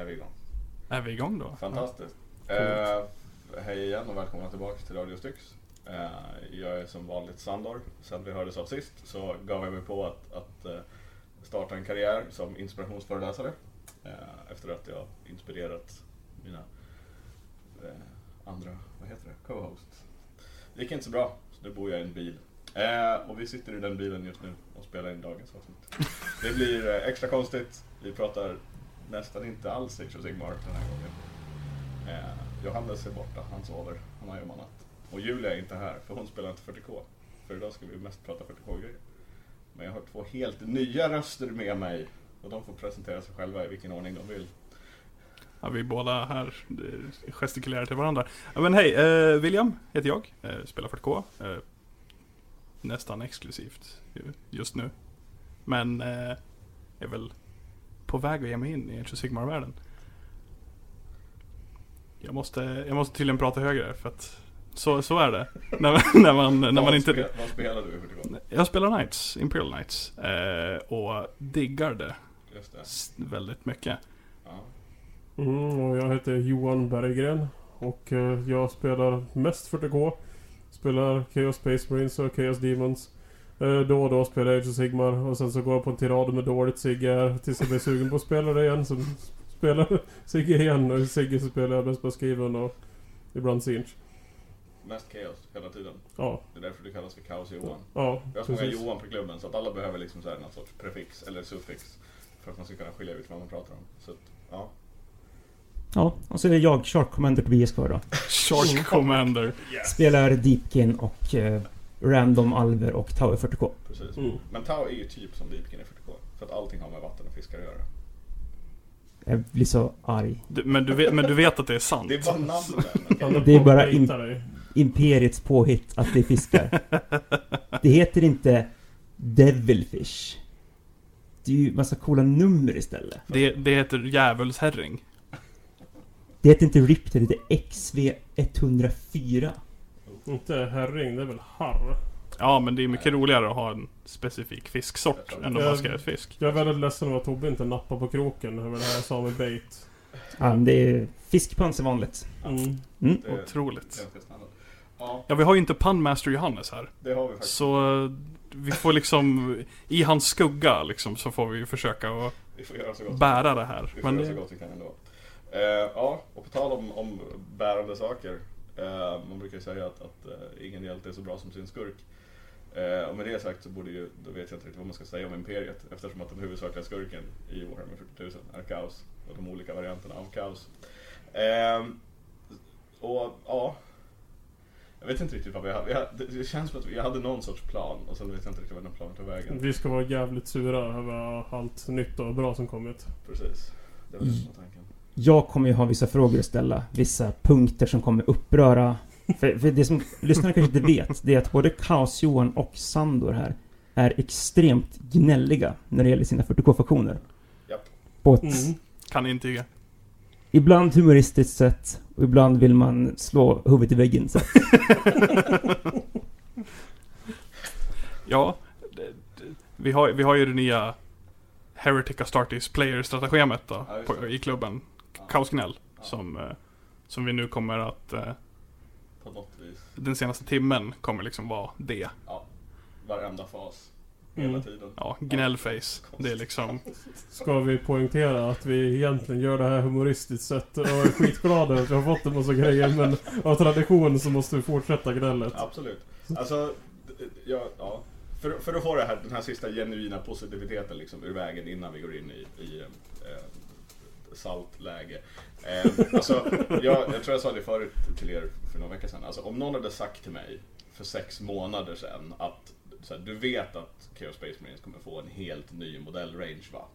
är vi igång. Är vi igång då? Fantastiskt. Eh, hej igen och välkomna tillbaka till Radio Styx. Eh, jag är som vanligt Sandor. Sen vi hördes av sist så gav jag mig på att, att eh, starta en karriär som inspirationsföreläsare. Eh, efter att jag inspirerat mina eh, andra, vad heter det, co-hosts. Det gick inte så bra, så nu bor jag i en bil. Eh, och vi sitter i den bilen just nu och spelar in dagens avsnitt. Det blir eh, extra konstigt. Vi pratar nästan inte alls Age of Sigmar den här gången. Eh, Johannes är borta, han sover, han har jobbat Och Julia är inte här, för hon spelar inte 40K. För idag ska vi mest prata 40K-grejer. Men jag har två helt nya röster med mig. Och de får presentera sig själva i vilken ordning de vill. Ja, vi båda här gestikulerar till varandra. Ja, men hej, eh, William heter jag. Eh, spelar 40K. Eh, nästan exklusivt just nu. Men eh, är väl på väg att ge mig in i Age of Sigmar-världen. Jag måste, jag måste tydligen prata högre för att så, så är det. när, man, när man, när man inte... Vad spelar du 40K? Jag spelar Knights, Imperial Knights. Eh, och diggar det. Just det. Väldigt mycket. Ja. Mm, och jag heter Johan Berggren. Och eh, jag spelar mest 40K. Spelar Chaos Space Marines och Chaos Demons. Eh, då och då spelar jag Age of Sigmar och sen så går jag på en tirad med dåligt Sigge tills jag blir sugen på att spela det igen. Så spelar Sigge igen och Sigge så spelar jag mest på skriven och ibland Sinch. Mest Chaos hela tiden? Ja. Det är därför du kallas för Kaos Johan? Ja, Vi har så många Johan på klubben så att alla behöver liksom så här någon sorts prefix eller suffix. För att man ska kunna skilja ut vad man pratar om. Så att, ja. Ja, och så är det jag, Shark Commander Tobias kvar då. Shark Commander. Yes. Spelar Deepkin och uh, Random Alver och Tower 40K. Precis. Mm. Men Tau är ju typ som Deepkin i 40K. För att allting har med vatten och fiskar att göra. Jag blir så arg. Du, men, du vet, men du vet att det är sant? Det är bara namnet. det är bara im Imperiets påhitt att det är fiskar. det heter inte Devilfish. Det är ju massa coola nummer istället. Det, det heter djävulsherring. Det heter inte RIP, det heter XV104. Inte herring, det är väl harr? Ja, men det är mycket roligare att ha en specifik fisksort än att bara ska ett fisk. Jag är väldigt ledsen över att Tobbe inte nappar på kroken över det här Sami Bait. Ja, det är fiskpans är vanligt. Mm. Mm. Otroligt. Ja, vi har ju inte Punmaster Johannes här. Det har vi faktiskt. Så eh, vi får liksom, i hans skugga liksom, så får vi försöka att vi får göra så gott bära det här. Vi får Men göra så gott vi kan ändå. Uh, ja, och på tal om, om bärande saker. Uh, man brukar ju säga att, att uh, ingen hjälte är så bra som sin skurk. och med det sagt så borde ju, då vet jag inte riktigt vad man ska säga om Imperiet eftersom att den huvudsakliga skurken i Warhammer 40 000 är kaos och de olika varianterna av kaos. och ja, jag vet inte riktigt vad vi hade. Det känns som att vi hade någon sorts plan och sen vet jag inte riktigt vad den planen tog vägen. Vi ska vara jävligt sura över allt nytt och bra som kommit. Precis. Det var det tanken. Jag kommer ju ha vissa frågor att ställa. Vissa punkter som kommer uppröra. För, för det som lyssnarna kanske inte vet, det är att både Kaos-Johan och Sandor här är extremt gnälliga när det gäller sina 40K-faktioner. Japp. På ett... Mm. Kan intyga. Ibland humoristiskt sätt och ibland vill man slå huvudet i väggen sätt. ja, vi har, vi har ju det nya Heretic Astartes Player-stratagemet då, ja, på, i klubben. Ja. Kaosgnäll. Ja. Som, eh, som vi nu kommer att... På något vis. Den senaste timmen kommer liksom vara det. Ja. Varenda fas. Hela mm. tiden. Ja, gnällface. Det är liksom... Ska vi poängtera att vi egentligen gör det här humoristiskt sett och är skitglada att vi har fått en massa grejer men av tradition så måste vi fortsätta gnället. Absolut. Alltså, ja, ja. För, för att få det här, den här sista genuina positiviteten liksom ur vägen innan vi går in i, i eh, saltläge. Eh, alltså, jag, jag tror jag sa det förut till er för några veckor sedan. Alltså, om någon hade sagt till mig för sex månader sedan att så här, du vet att Chaos Space Marines kommer få en helt ny modellrange va?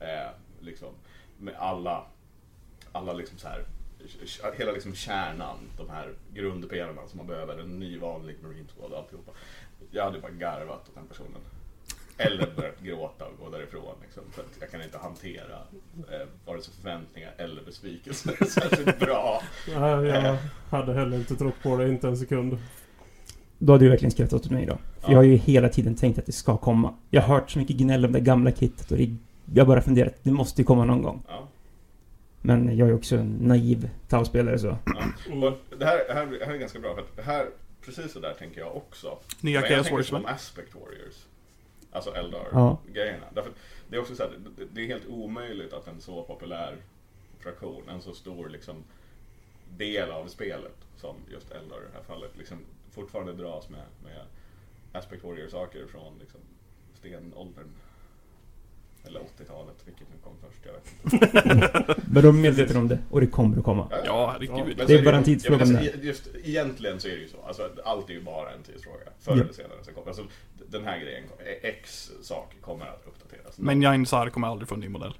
Eh, liksom, med alla, alla liksom så här, hela liksom kärnan, de här grundpelarna som man behöver, en ny vanlig Marine Squad och alltihopa. Jag hade bara garvat åt den personen. Eller börjat gråta och gå därifrån. Liksom, för att jag kan inte hantera eh, vare sig förväntningar eller besvikelser särskilt bra. Nej, jag eh. hade heller inte trott på det, inte en sekund. Då hade du verkligen skrattat åt mig då. För ja. jag har ju hela tiden tänkt att det ska komma. Jag har hört så mycket gnäll om det gamla kittet och det, jag bara funderat, det måste ju komma någon gång. Ja. Men jag är också en naiv Tau-spelare så. Ja. Det här, det här, det här är ganska bra, för att det här, precis så där tänker jag också. Nya Chaos Warriors va? Aspect Warriors. Alltså Ja. Eldar-grejerna. Därför, det är också så här, det är helt omöjligt att en så populär fraktion, en så stor liksom, del av spelet som just Eldar i det här fallet, liksom, fortfarande dras med, med Aspect Warrior-saker från liksom, stenåldern. Eller 80-talet, vilket nu kom först, jag vet inte. Men de är medvetna om det och det kommer att komma. Ja, herregud. Men Det är bara en tidsfråga ja, alltså, Just, egentligen så är det ju så. Alltså, allt är ju bara en tidsfråga. Förr Ja. eller senare så kommer alltså, den här grejen, X sak kommer att uppdateras. Men Jainsar kommer aldrig få en ny modell.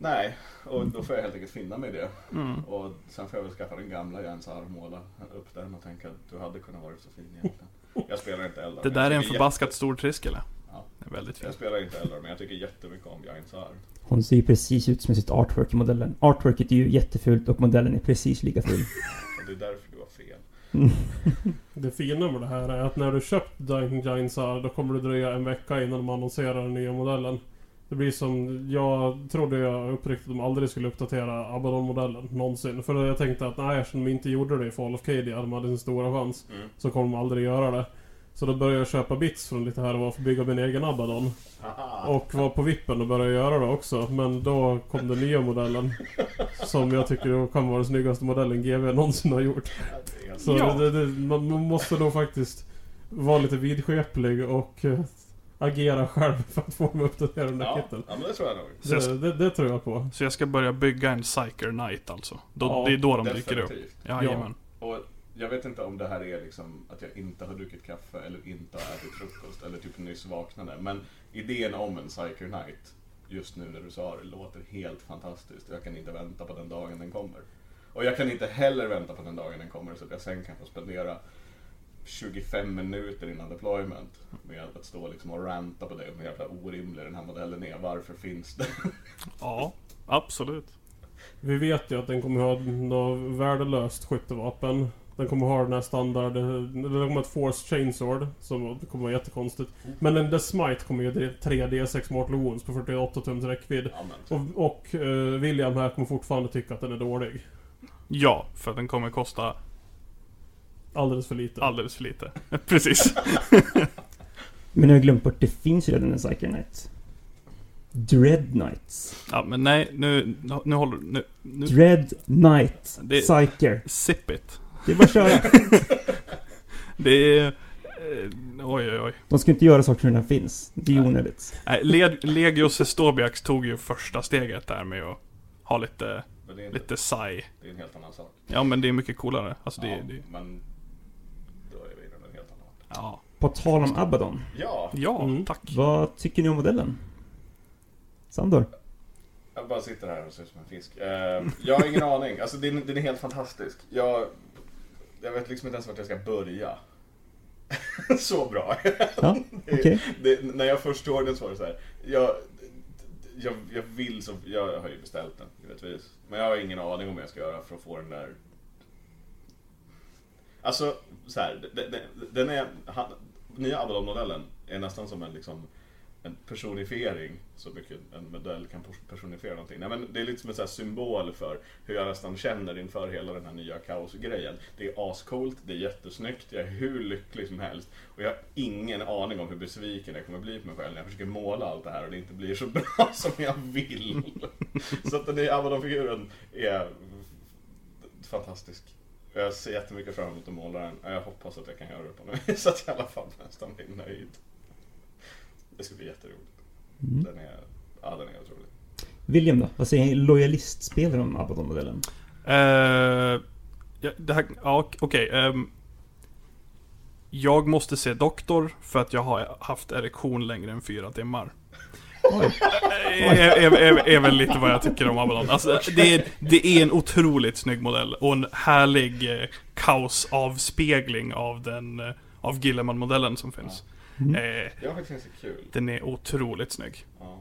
Nej, och då får jag helt enkelt finna mig i det. Mm. Och sen får jag väl skaffa den gamla Jensar och måla upp den och tänka att du hade kunnat vara så fin egentligen. Jag spelar inte Eldar. Det där är en förbaskat jätte- stor triskele. Ja. Väldigt Jag fint. spelar inte Eldar, men jag tycker jättemycket om Jensar. Hon ser ju precis ut som sitt artwork i modellen. Artworket är ju jättefult och modellen är precis lika ful. Och det är därför du har fel. Det fina med det här är att när du köpt Dying Giantsar då kommer det dröja en vecka innan de annonserar den nya modellen. Det blir som, jag trodde jag uppriktigt de aldrig skulle uppdatera Abaddon-modellen någonsin. För jag tänkte att nej, eftersom de inte gjorde det i Fall of Cadia, de hade sin stora chans, Mm. så kommer de aldrig göra det. Så då började jag köpa bits från lite här och var för att bygga min egen Abaddon. Och var på vippen och började göra det också. Men då kom den nya modellen. Som jag tycker kan vara den snyggaste modellen GW någonsin har gjort. Så Ja. det, det, man, måste nog faktiskt vara lite vidskeplig och eh, agera själv för att få dem att uppdatera den där Ja, kitten. ja, men det tror jag nog. Det, det, det tror jag på. så jag ska börja bygga en Psyker Knight alltså. Då, Ja, det är då de dyker upp. Definitivt. Jajamän. Och jag vet inte om det här är liksom att jag inte har druckit kaffe eller inte har ätit frukost eller typ nyss vaknade. Men idén om en Psyker Night just nu när du sa det låter helt fantastiskt. Jag kan inte vänta på den dagen den kommer. Och jag kan inte heller vänta på den dagen den kommer så att jag sen kan få spendera 25 minuter innan deployment med att stå liksom och ranta på det om hur jävla orimlig den här modellen är. Varför finns den? Ja, absolut. Vi vet ju att den kommer ha något värdelöst skyttevapen. Den kommer ha den här standard... Den kommer ha ett Force Chainsword som kommer vara jättekonstigt. Men en The Smite kommer ju 3D6 Mortal Wounds på 48 tums räckvidd. Och, och eh, William här kommer fortfarande tycka att den är dålig. Ja, för att den kommer kosta Alldeles för lite. alldeles för lite. Precis. Men jag har glömt bort, det finns ju redan en Psyker Knight. Dread Knights. Ja, men nej, nu, nu håller nu, nu Dread Knight. Det- Psyker. Sip it. Det är bara att köra. Det är... eh, Oj, oj, oj. De ska inte göra saker som redan finns. Det är ju onödigt. Nej, Le- Legios Estobiax tog ju första steget där med att ha lite, men det, är inte, lite sai. det är en helt annan sak. Ja, men det är mycket coolare. Alltså det, ja, det men då är vi inom en helt annan ja. På tal om Abaddon. Ja, Ja, Mm. tack. Vad tycker ni om modellen? Sandor? jag bara sitter här och ser ut som en fisk. Eh, jag har ingen aning. Alltså den, den är helt fantastisk. Jag, jag vet liksom inte ens vart jag ska börja. så bra. Ja, okej. det, när jag först såg den så var det så här. Jag, jag, jag vill så, jag har ju beställt den givetvis. Men jag har ingen aning om vad jag ska göra för att få den där Alltså, så här, den, den- den är, han, nya Avalon-modellen är nästan som en liksom en personifiering, så mycket en modell kan personifiera någonting. Nej, men det är lite som en här symbol för hur jag nästan känner inför hela den här nya kaosgrejen. Det är ascoolt, det är jättesnyggt, jag är hur lycklig som helst. Och jag har ingen aning om hur besviken jag kommer bli på mig själv när jag försöker måla allt det här och det inte blir så bra som jag vill. så att den nya Avalon-figuren är fantastisk. Jag ser jättemycket fram emot att måla den. Jag hoppas att jag kan göra det på något vis, så att jag i alla fall nästan blir nöjd. Det ska bli jätteroligt. Mm. Den är, ja, den är otrolig. William då? Vad säger lojalistspelare om Abaddon-modellen? Eh, ja, det här, ja, ok- okej. ehm, jag måste se doktor för att jag har haft erektion längre än fyra timmar. Oj. är, är, är, är väl lite vad jag tycker om Avalon. Alltså, det, är, det är en otroligt snygg modell och en härlig eh, kaosavspegling av den eh, av Gilliman-modellen som finns. Mm. Eh, Jag har faktiskt ganska kul. den är otroligt snygg. Ja.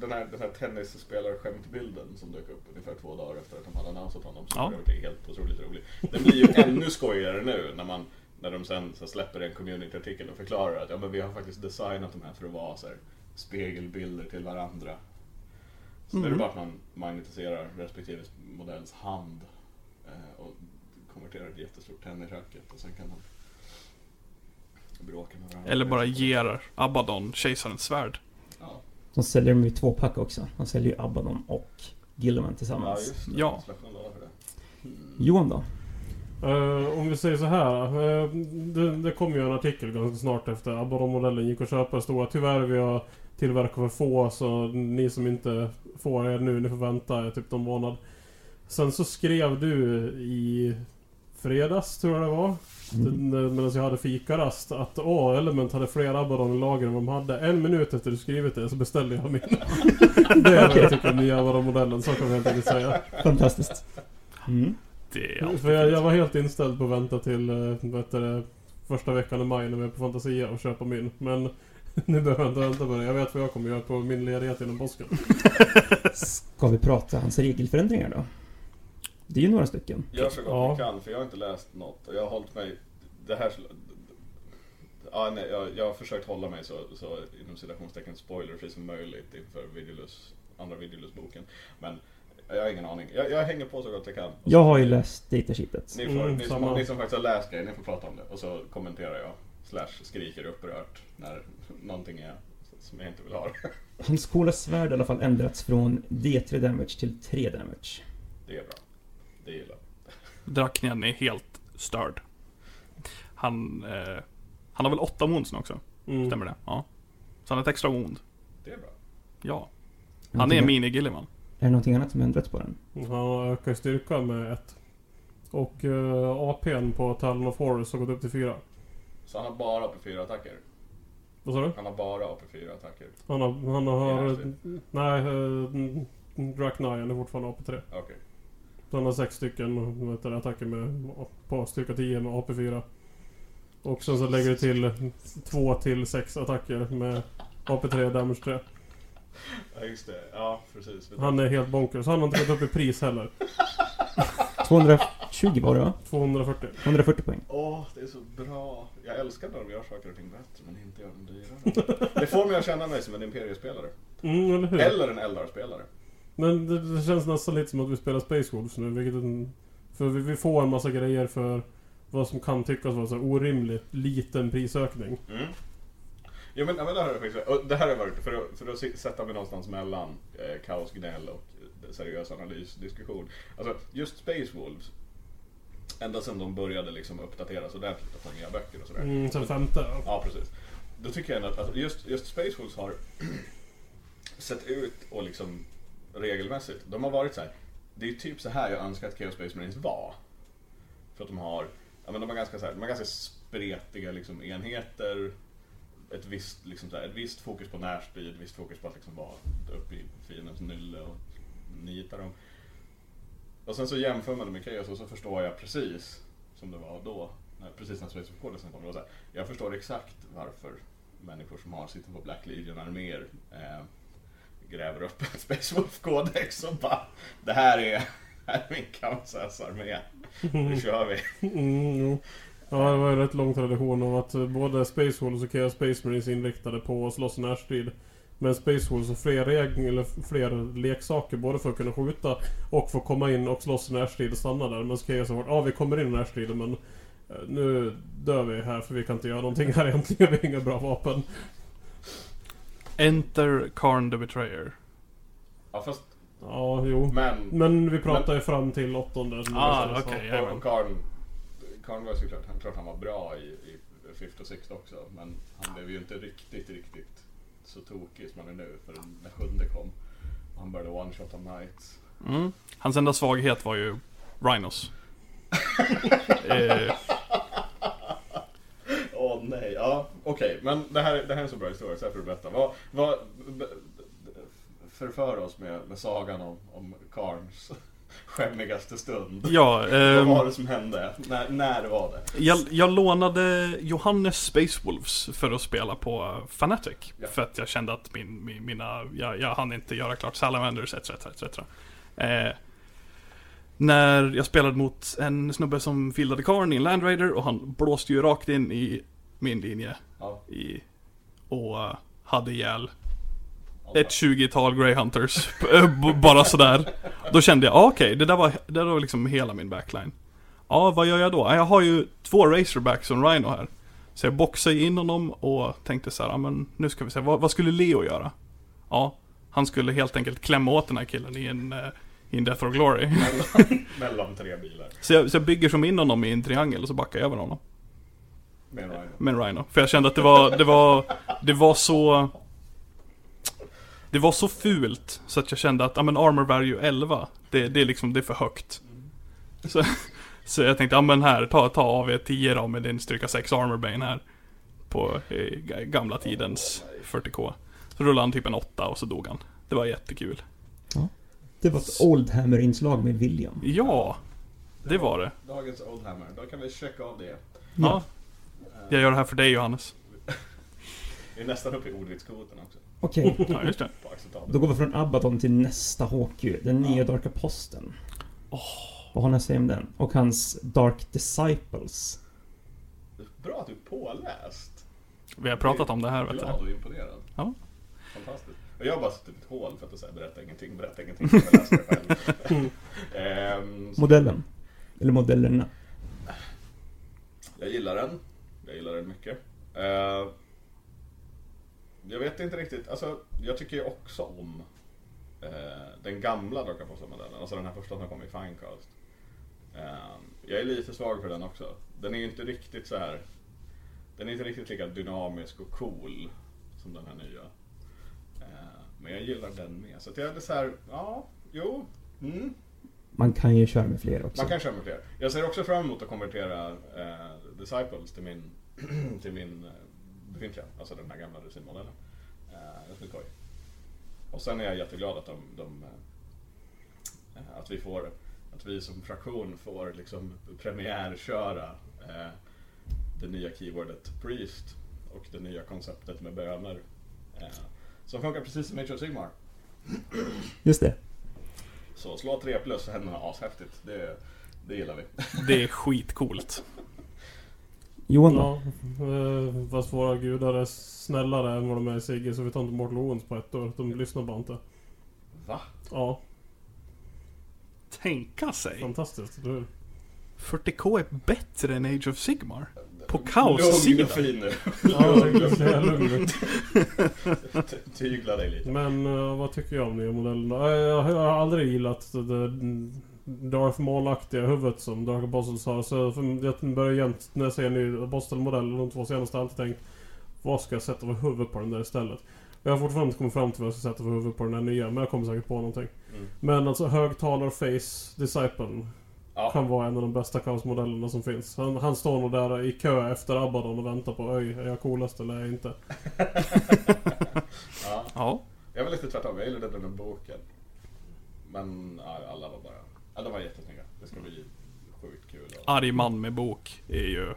Den- här, den här tennisspelar-skämtbilden som dök upp ungefär två dagar efter att de hade annonsat honom. Som Ja. ja. är helt otroligt rolig. Den blir ju ännu skojigare nu när man när de sen så släpper en community-artikel och förklarar att ja, men vi har faktiskt designat de här för att vara så här, spegelbilder till varandra. Så är det Mm. bara att man magnetiserar respektive modells hand eh, och konverterar ett jättestort tennisracket och sen kan man bråka med varandra. Eller bara ger Abaddon kejsarens svärd. Ja, De säljer dem i två pack också. De säljer ju Abaddon och Gilliman ja tillsammans. just det. Ja. Mm. Johan då? Eh, om vi säger så här. eh, det, det kom ju en artikel ganska snart efter Abaddon-modellen gick att köpa. Stod att tyvärr vi har tillverkat för få så ni som inte får er nu, ni får vänta typ någon månad. Sen så skrev du i fredags tror jag det var. Mm. Medan jag hade fikarast att åh, Element hade fler Abaddon i lager än vad de hade. En minut efter du skrivit det så beställde jag min. det är vad jag tycker om nya Abaddon-modellen, så kan vi helt enkelt säga. Fantastiskt. Mm. Det är För jag, jag var helt inställd på att vänta till eh, heter det, första veckan i maj när vi är på Fantasia och köpa min. Men nu behöver jag inte vänta på det. Jag vet vad jag kommer göra på min ledighet innan påsken. Ska vi prata hans regelförändringar då? Det är ju några stycken. Gör så gott Ja. ni kan, för jag har inte läst något. Och jag har hållit mig... Det här... Ja, nej, jag, jag har försökt hålla mig så, så inom citationstecken spoilerfri som möjligt inför Videolus, andra Videolus-boken. Men jag har ingen aning. Jag, jag hänger på så gott jag kan. Jag har ju läst datasheetet. Ni, får, Mm, ni, som, ni som faktiskt har läst grejer, ni får prata om det. Och så kommenterar jag, slash skriker upprört när någonting är som jag inte vill ha. Hans coola svärd har i alla fall ändrats från D3 damage till 3 damage. Det är bra. Det gillar. Draknian är helt störd. Han, eh, han har väl åtta wounds nu också? Mm. Stämmer det? Ja. Så han har ett extra wound. Det är bra. Ja. Han är Någonting- mini-Gilliman. Är det någonting annat som ändrats på den? Han ökar styrka med ett. Och uh, APn på Talon of Horus har gått upp till fyra. Så han har bara AP4 attacker. Vad sa du? Han har bara AP4 attacker. Han har... Han har... Nej, uh, Draknian är fortfarande AP3. Okej. Så han har sex stycken heter det, attacker med, på styrka 10 med AP4. Och sen så lägger du till två till sex attacker med AP3 damage 3. Ja just det. Ja precis. Han är helt bonkers. Han har inte gått upp i pris heller. 220 var det va? 240. 140 poäng. Åh, det är så bra. Jag älskar när de gör saker och ting bättre men inte gör dem dyrare. det får mig att känna mig som en Imperiespelare. Mm, eller hur? Eller en Eldar-spelare. Men det, det känns nästan lite som att vi spelar Space Wolves nu. Vilket en, för vi, vi får en massa grejer för vad som kan tyckas vara så orimligt liten prisökning. Mm. Jo men, ja, men det här är faktiskt, och det här har varit för att, för att sätta mig någonstans mellan eh, kaosgnäll och eh, seriös analysdiskussion. Alltså just Space Wolves, ända sedan de började liksom uppdateras ordentligt och få nya böcker och sådär. Mm, sen femte. Ja, precis. Då tycker jag ändå att alltså, just, just Space Wolves har sett ut och liksom regelmässigt, de har varit så här. Det är typ så här jag önskar att Chaos Space Marines var. För att de har, ja men de har ganska så här, de har ganska spretiga liksom enheter. Ett visst, liksom så här, ett visst fokus på närstrid, ett visst fokus på att liksom vara uppe i fiendens nylle och nita dem. Och sen så jämför man det med Chaos och så förstår jag precis som det var då. Precis när Space of Codex kom. Jag förstår exakt varför människor som har sitter på Black Legion-arméer eh, gräver upp en Space Wolf Codex och bara Det här är, här är min Kansas-armé. Nu kör vi. Mm, jo. Ja, det var en rätt lång tradition av att eh, både Space Wolves och Chaos Space Marines inriktade på att slåss i närstrid. Men Space Wolves har fler, reg- eller fler leksaker både för att kunna skjuta och för att komma in och slåss i närstrid och stanna där. Men Chaos har varit, ja vi kommer in i närstriden men eh, nu dör vi här för vi kan inte göra någonting här egentligen. Vi har inga bra vapen. Enter Karn the Betrayer. Ja fast, Ja, jo. men Men vi pratar ju fram till åttonde. Ah, okej. Jajamän. och Karn, Karn var ju såklart, han klart han var bra i, i Fifth och Sixth också. Men han blev ju inte riktigt, riktigt så tokig som han är nu. För när sjunde kom och han började one-shotta Knights. Mm. Hans enda svaghet var ju Rhinos. eh, nej, ja okej. Men det här, det här är en så bra historia så här får berätta. Vad, vad, förför oss med, med sagan om, om Karns skämmigaste stund. ja, Vad ehm, var det som hände? När, när var det? jag, jag lånade Johannes Space Wolves för att spela på Fanatic. Ja. För att jag kände att min, min, mina, jag, jag hann inte göra klart Salamanders etc. etc. Eh, när jag spelade mot en snubbe som fieldade Karn i en Land Raider och han blåste ju rakt in i min linje Ja, i, och eh, hade ihjäl ett 20-tal Grey Hunters. eh, bara sådär. Då kände jag, ah, okej, det där var, det där var liksom hela min backline. Ja, vad gör jag då? Ja, Jag har ju två racerbacks och en Rhino här. Så jag boxade in honom och tänkte så här, ja men nu ska vi se, vad, vad skulle Leo göra? Ja, han skulle helt enkelt klämma åt den här killen i en, eh, i en Death or Glory. Mellan, mellan tre bilar. Så jag, så jag bygger som in honom i en triangel och så backar jag över honom. Med en Rhino. med en Rhino. För jag kände att det var, det var, det var så... Det var så fult så att jag kände att, ja men armor value 11, det, det är liksom, det är för högt. Så, så jag tänkte, ja men här, ta, ta AV10 då med din styrka 6 armor bane här. På eh, ga- gamla tidens 40k. Så rullade han typ en 8 och så dog han. Det var jättekul. Det var ett Oldhammer-inslag med William. Ja, det var det. Dagens Oldhammer. Då kan vi checka av det. Ja, jag gör det här för dig Johannes. Vi är nästan uppe i ordvitskvoten också. Okej, Ja, just det. På acceptabelt. då går vi från Abaddon till nästa HQ. Den nya Dark Aposteln. Vad har ni att säga om den? Och hans Dark Disciples. Bra att du är påläst. Vi har pratat om det här vet du. Glad och imponerad. Ja. Fantastiskt. Och jag har bara suttit i ett hål för att säga berätta ingenting, berätta ingenting. Jag läser det själv. Ehm, så Modellen. Eller modellerna. jag gillar den. Jag gillar den mycket. Eh, jag vet inte riktigt, alltså jag tycker ju också om eh, den gamla Dark Apostle-modellen, alltså den här första som kom i Finecast. Eh, jag är lite svag för den också. Den är ju inte riktigt så här. Den är inte riktigt lika dynamisk och cool som den här nya. Men jag gillar den med. Så att jag är så här, ja, jo, mm, Man kan ju köra med fler också. man kan köra med fler. Jag ser också fram emot att konvertera eh, Disciples till min, till min eh, befintliga, alltså den här gamla resinmodellen. Eh, det ska bli skoj. Och sen är jag jätteglad att de, de eh, att vi får, att vi som fraktion får liksom premiärköra eh, det nya keywordet Priest och det nya konceptet med böner. Eh, som funkar precis som of Sigmar. Just det. Så slå 3 plus och händerna ashäftigt. Det, det gillar vi. Det är skitcoolt. Johan då? Ja, eh, fast våra gudar är snällare än vad de är i Sigge så vi tar inte Mortal Wounds på ett år. De lyssnar bara inte. Va? Ja, Tänka sig. fantastiskt, eller hur? 40K är bättre än Age of Sigmar. På Lugn kaos-sidan. och fin nu. Ja, jag tänkte säga lugn. Ty- Tygla dig lite. Men eh, vad tycker jag om nya modellen då? Eh, Jag har jag har aldrig gillat det Darth Maul-aktiga huvudet som Dark Apostles har. Så jag börjar jämt när jag ser en ny Apostle-modell, de två senaste, alltid tänkt Vad ska jag sätta för huvud på den där istället? Jag har fortfarande inte kommit fram till vad jag ska sätta för huvud på den där nya, men jag kommer säkert på någonting. Mm. Men alltså högtalar-face Disciple Ja. kan vara en av de bästa kaosmodellerna som finns. Han, han står nog där i kö efter Abaddon och väntar på Öj, är jag coolast eller är jag inte? ja. Ja. Jag var lite tvärtom, jag gillade den boken. Men ja, alla var bara... Ja, de var jättesnygga. Det ska bli sjukt kul. Och Arg man med bok är ju...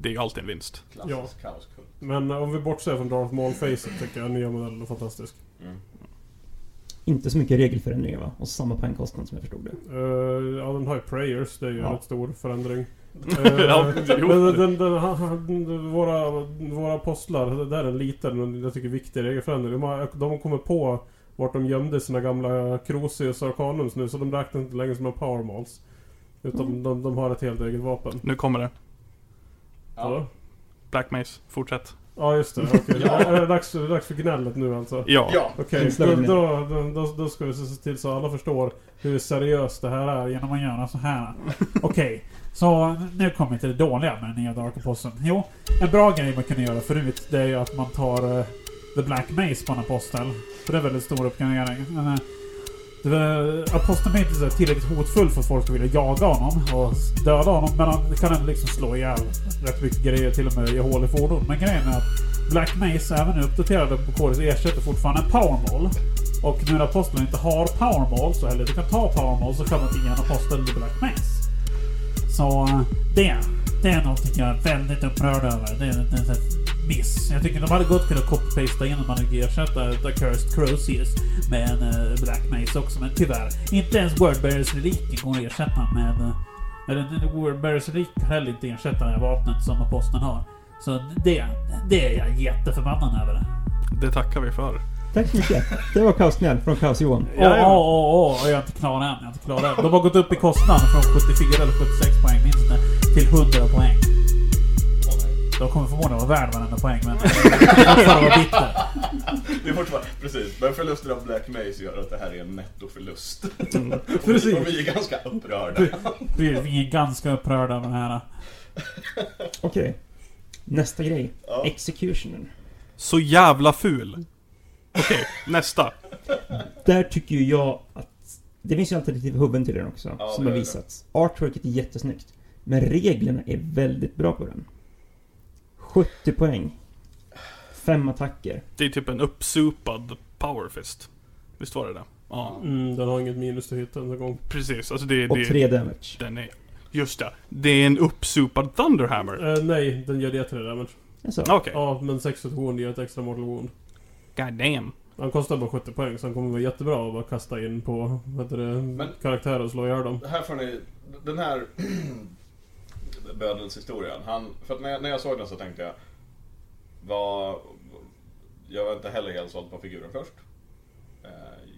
Det är ju alltid en vinst. klassisk kaoskult. Men om vi bortser från Darth Maul-facet tycker jag nya modellen är fantastisk. Mm. Inte så mycket regelförändringar va? Och samma poängkostnad som jag förstod det. Uh, ja, den har ju prayers. Det är ju Ja. en rätt stor förändring. Ja, jo. men den, den, han- våra, våra apostlar, det där är en liten men jag tycker viktig regelförändring. De har, de kommit på vart de gömde sina gamla Crucius Arcanums nu så de räknas inte längre som en power mals. Utan Mm. de, de har ett helt eget vapen. Nu kommer det. Ja, Black Mace, fortsätt. ja just det. Okej. Ja. Är det dags, är det dags för gnället nu alltså? Ja. Ja! Okej, då, Inslagen då, då, då, då ska vi se till så alla förstår hur seriöst det här är genom att göra så här. Okej, så nu kommer vi till det dåliga med den nya Dark Aposteln. Jo, en bra grej man kunde göra förut, det är ju att man tar eh, The Black Mace på en apostel. För det är väldigt stor uppgradering. Men, eh, Aposteln är inte så tillräckligt hotfull för att folk ska vilja jaga honom och döda honom. Men han kan ändå liksom slå ihjäl rätt mycket grejer, till och med ge hål i fordon. Men grejen är att Black Mace, även nu uppdaterade på KDS, ersätter fortfarande en Och nu när aposteln inte har Powerball så heller. du kan ta Powerball så kan man inte ge en apostel The Black Mace. Så eh, det, det är någonting jag är väldigt upprörd över. Det är, en är miss. Jag tycker de hade gott kunnat copy-pasta om man hade ersätta eh, The Cursed Crucius med en uh, Black Mace också. Men tyvärr, inte ens Wordbearers reliken går att ersätta med... eh, Eller en Wordbearers relik kan heller inte ersätta det här vapnet som aposteln har. Så det, det är jag jätteförbannad över. Det tackar vi för. Tack så mycket. Det var Kaosnöd från Kaos-Johan. Åh, åh, åh, jag är inte klar än. Jag är inte klar än. De har gått upp i kostnad från 74 eller 76 poäng minst nu, till 100 poäng. De kommer förmodligen vara värd varenda poäng, men... bitter. Det är fortfarande, precis. Men förlusten av Black Maze gör att det här är en nettoförlust. Och Precis. och vi är ganska upprörda. Vi vi är ganska upprörda av den här. Okej. Nästa grej. Ja. Executionen. Så jävla ful. Okej, nästa. Där tycker ju jag att... Det finns ju alternativa hubben till den också, Ja, som har visats. Artworket är jättesnyggt. Men reglerna är väldigt bra på den. 70 poäng. Fem attacker. Det är typ en uppsupad powerfist. Visst var det det? Ja, Mm, den har inget minus till hit en gång. precis. Alltså det, Och det, tre damage. den är... Just det. Det är en uppsupad Thunderhammer. Eh, nej, den gör det 3 damage. Alltså, Okej. Ja, men 6 wound ger ett extra mortal wound. God damn. Han kostar bara 70 poäng så han kommer vara jättebra att bara kasta in på vad det, Men- karaktärer och slå ihjäl dem. Här får ni, den här bödelshistorien. Han, för att när jag, när jag såg den så tänkte jag, vad, jag var inte heller helt såld på figuren först. Eh,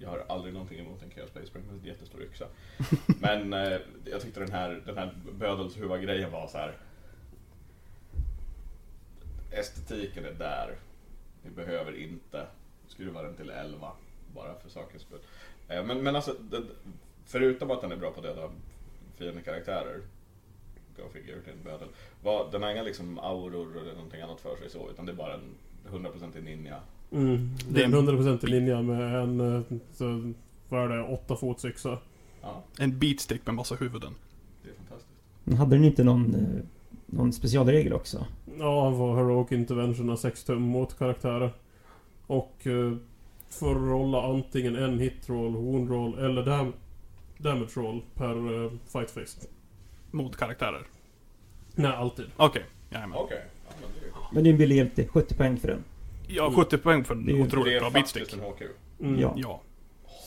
Jag har aldrig någonting emot en Chaos Space Spring med en jättestor yxa. Men eh, jag tyckte den här, den här bödelshuva-grejen var så här. Estetiken är där. Vi behöver inte skruva den till 11 bara för sakens skull. Eh, Men, men alltså, förutom att den är bra på att döda fiendekaraktärer, go figure till en bödel, vad, den har inga liksom auror eller någonting annat för sig så, utan det är bara en 100% ninja. Mm. Det är en 100% i linje med en, eh, så, vad är det, 8 fots yxa. Ja, En beatstick med massa huvuden. det är fantastiskt. men hade den inte någon, eh, någon specialregel också? Ja, han får Heroic Intervention av 6 tum mot karaktärer. Och eh, får rolla antingen en hit roll, wound roll eller dam damage roll per eh, fight face. Mot karaktärer. Nej, alltid. Okej, jajamän. Okej. Ja, men det är ju- Men det är en billig hjälte. 70 poäng för den. Ja, 70 poäng för Det är en ju- det otroligt är bra faktiskt beatstick. en HQ. Mm. Ja. Ja.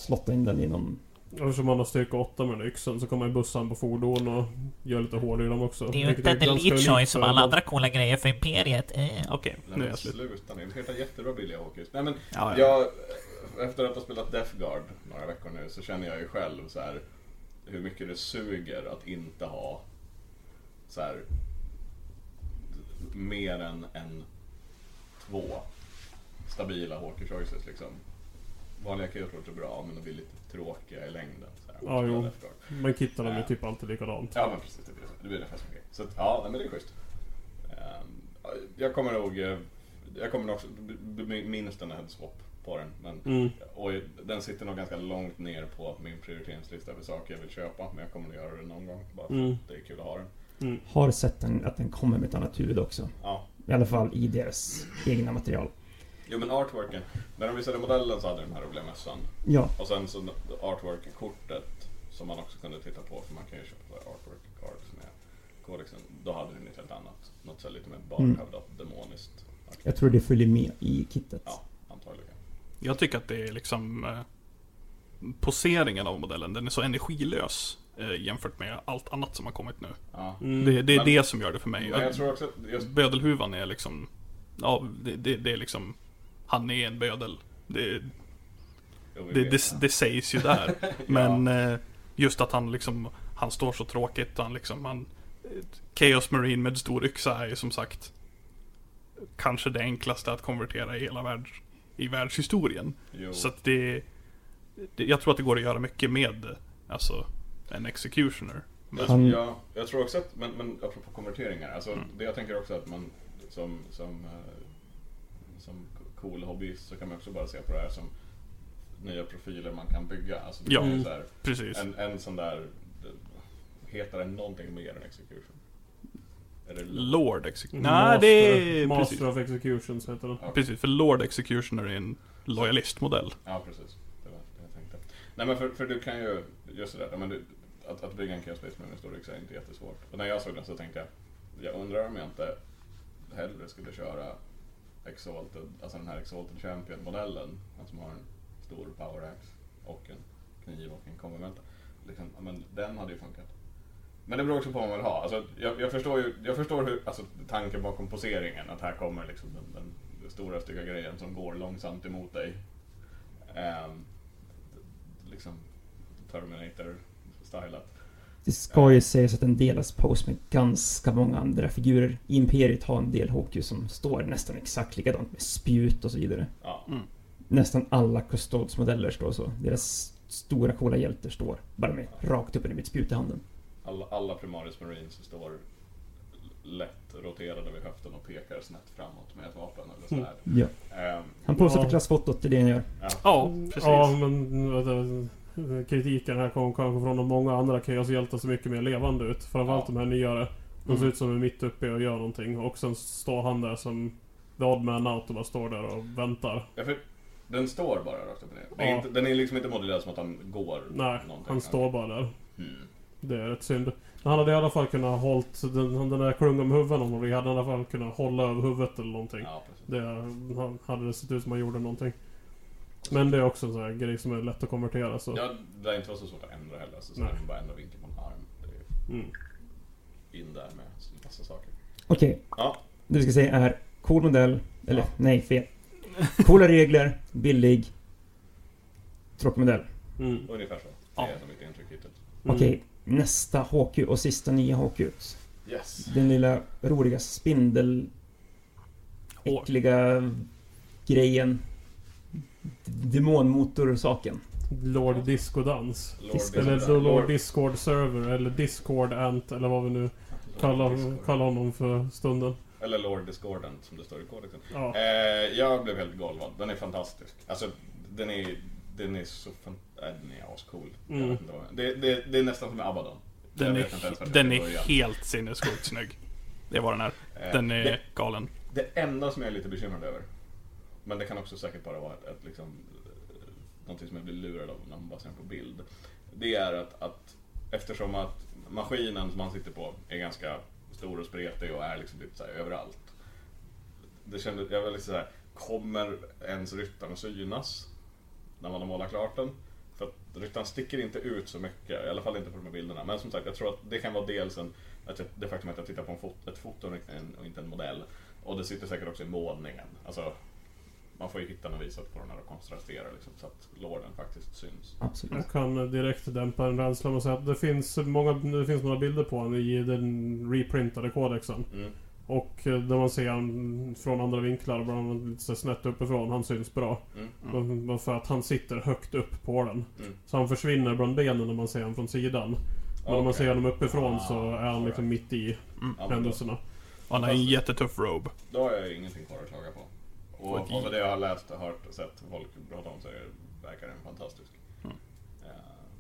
Slotta in den i någon... Eftersom han har styrka 8 med den yxan så kan man bussa på fordon och göra lite hål i dem också. Det är ju inte en elite choice som alla andra coola grejer för Imperiet. Eh. Okej, Nej, nu är men jag slut. sluta nu. Det heter jättebra billiga HQs. Nej men, Ja, ja. jag, efter att ha spelat Death Guard några veckor nu så känner jag ju själv så här hur mycket det suger att inte ha så här mer än en två stabila HQ choices liksom. Vanliga Chaos är bra men de blir lite tråkiga i längden. Så här, Ja, jo. Men kittarna är typ alltid likadant. Ja men precis, det blir, det blir ungefär som grej. Så att, ja, nej, men det är schysst. Ehm, jag kommer nog, eh, jag kommer nog också minst en headswap på den. Men, Mm. och den sitter nog ganska långt ner på min prioriteringslista över saker jag vill köpa. Men jag kommer nog göra det någon gång bara för Mm. att det är kul att ha den. Mm. Har sett den, att den kommer med ett annat huvud också. Ja. I alla fall i deras egna material. Jo men artworken, när de visade modellen så hade den här roliga mössan. Ja, Och sen så artwork-kortet som man också kunde titta på, för man kan ju köpa så här artwork cards med kodexen. Då hade den ett helt annat, något så lite mer barnhävdat demoniskt. jag tror det följer med i kittet. Ja, antagligen. Jag tycker att det är liksom... Eh, poseringen av modellen, den är så energilös. Eh, jämfört med allt annat som har kommit nu. Ja. Mm. Det, det är Men- det som gör det för mig. Jag tror också att just Bödelhuvan är liksom... Ja, det, det, det är liksom... Han är en bödel. Det, det, det, det sägs ju där. Ja. Men eh, just att han liksom... Han står så tråkigt. Han liksom... Han, Chaos Marine med stor yxa är ju som sagt... Kanske det enklaste att konvertera i hela världs, i världshistorien. Jo. Så att det, det... Jag tror att det går att göra mycket med alltså en executioner. Jag, Han- ja, jag tror också att, men, men apropå konverteringar, alltså Mm. det jag tänker också att man som, som, eh, som cool hobbyist så kan man också bara se på det här som nya profiler man kan bygga. Alltså det Ja. här, Precis. en, en sån där, heter den någonting mer än execution? Det Lord Executioner. Master, Nej, det är Master precis. of Executions heter den. Ja, Precis, för Lord Executioner är en lojalistmodell. Ja, precis. Det var det jag tänkte. Nej men för, för du kan ju, just det där, men du, att, att bygga en Chaos Space med en stor yxa är inte jättesvårt. Och när jag såg den så tänkte jag, jag undrar om jag inte hellre skulle köra Exalted, alltså den här Exalted Champion-modellen. Han som har en stor power axe och en kniv och en konvementa. Liksom, men den hade ju funkat. Men det beror också på vad man vill ha. Alltså, jag, jag förstår ju, jag förstår hur, alltså tanken bakom poseringen, att här kommer liksom den, den, den stora stygga grejen som går långsamt emot dig. Um, liksom Terminator-stylat. Det ska ju sägas att den delas pose med ganska många andra figurer. Imperiet har en del HQ som står nästan exakt likadant med spjut och så vidare. Ja, Nästan alla Custodes-modeller står så. Deras stora coola hjältar står bara med rakt upp med ett spjut i handen. alla, alla Primaris Marines står lätt roterade vid höften och pekar snett framåt med ett vapen eller svärd. Ja. Ehm, Han posar Ja. för klassfotot, det är det han gör. ja. Ja, precis. Ja, men kritiken här kommer kanske från de många andra Chaos-hjältar som är mycket mer levande ut. Framförallt Ja. de här nyare. De ser Mm. ut som är mitt uppe och gör någonting. Och sen står han där som the odd man out och bara står där och väntar. Ja, för den står bara rakt upp och ner. Det är inte, den är liksom inte modellerad som att han går Nej, någonting. han står bara där. Mm. Det är rätt synd. Han hade i alla fall kunnat hållt den, den där klungan med huvudet om vi hade i alla fall kunnat hålla över huvudet eller någonting. Ja, precis. Det han- hade det sett ut som han gjorde någonting. Men det är också en sån här grej som är lätt att konvertera så. Ja, det är inte vara så svårt att ändra heller. Så Nej. man bara ändra vinkeln på en arm. Det är Mm. in där med en massa saker. Okej, Ja, det vi ska säga är cool modell. Eller Ja. nej, fel. Coola regler, billig. Tråkig modell. Mm. ungefär så. Det Ja. är mitt intryck hittills. Mm. Okej, nästa HQ och sista nya HQ. Yes. Den lilla roliga spindel... Hår. Äckliga grejen. Demonmotor-saken. Lord Disco-dans. Lord Disco. Eller Discord. Lord Discord Server eller Discord Ant eller vad vi nu kallar, kallar honom för stunden. Eller Lord Discordant som det står i kodexen. Ja. Eh, jag blev helt golvad. Den är fantastisk. Alltså, den är, den är så fan... Äh, den är ascool. Mm. Det, det, det är nästan som med Abaddon. Den är, den är helt sinnessjukt snygg. Det är vad den är. Eh, Den är det, galen. det enda som jag är lite bekymrad över, men det kan också säkert bara vara ett, ett liksom, någonting som jag blir lurad av när man bara ser den på bild. Det är att, att eftersom att maskinen som man sitter på är ganska stor och spretig och är liksom lite så här överallt. Det kändes, jag var lite så här, kommer ens ryttaren synas när man har målat klart den? För att ryttaren sticker inte ut så mycket, i alla fall inte på de här bilderna. Men som sagt, jag tror att det kan vara dels en, att jag, det faktum att jag tittar på en fot, ett foto och inte en- och inte en modell. Och det sitter säkert också i målningen. Alltså, man får ju hitta något vis att få den här att kontrastera liksom, så att låren faktiskt syns. Absolut. Jag kan direkt dämpa en rädsla med att säga att det finns, många, det finns några bilder på honom i den reprintade kodexen. Mm. Och eh, där man ser han från andra vinklar, bland annat lite så snett uppifrån. Han syns bra. Mm. Men- För att han sitter högt upp på den. Mm. Så han försvinner bland benen när man ser honom från sidan. Men om man Okej. ser honom uppifrån så Ah, är han liksom mitt i Mm. Händelserna. Han har en jättetuff robe. då har jag ingenting kvar att klaga på. Och, och vad det jag har läst och hört och sett folk prata om så är, verkar den fantastisk. Mm. Eh,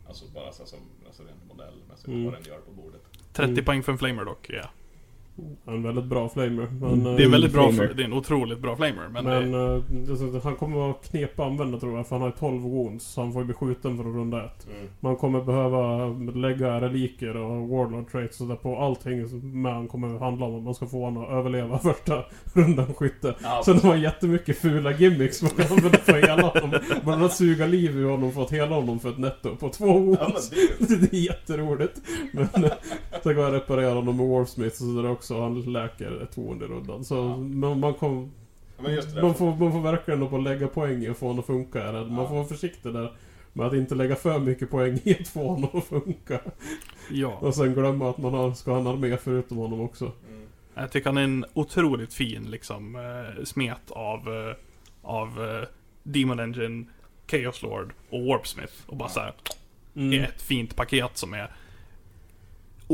alltså bara så som alltså rent modellmässigt, Mm. vad den gör på bordet. 30 Mm. poäng för en flamer dock, ja. En väldigt bra flamer. Men, Mm. eh, Det är en väldigt bra, flamer. det är en otroligt bra flamer. Men, Men, det, eh, det, så att han kommer vara knepig att använda tror jag, för han har ju 12 wounds. Så han får ju bli skjuten för att runda ett. Mm. Man kommer behöva lägga reliker och warlord traits och där på allting som han kommer handla om att man ska få honom att överleva första rundan skytte. Ja, Sen har man jättemycket fula gimmicks man kan använda för hela honom. Man har suga liv ur honom för att hela honom för ett netto på två ja, men wounds. det är. Det är jätteroligt. Men eh, sen går jag reparera honom med Warpsmith och så där också. Han läker ett wound i rundan. Så Ja. man, man, kom, Men just det man, får, man får verkligen på att lägga poäng i att få honom att funka. rädd. Man får vara försiktig där. Med att inte lägga för mycket poäng i att få honom att funka. ja. Och sen glömma att man har, ska ha en armé förutom honom också. Mm. Jag tycker han är en otroligt fin liksom eh, smet av, eh, av eh, Demon Engine, Chaos Lord och Warpsmith. Och bara Ja. så här, Mm. ett fint paket som är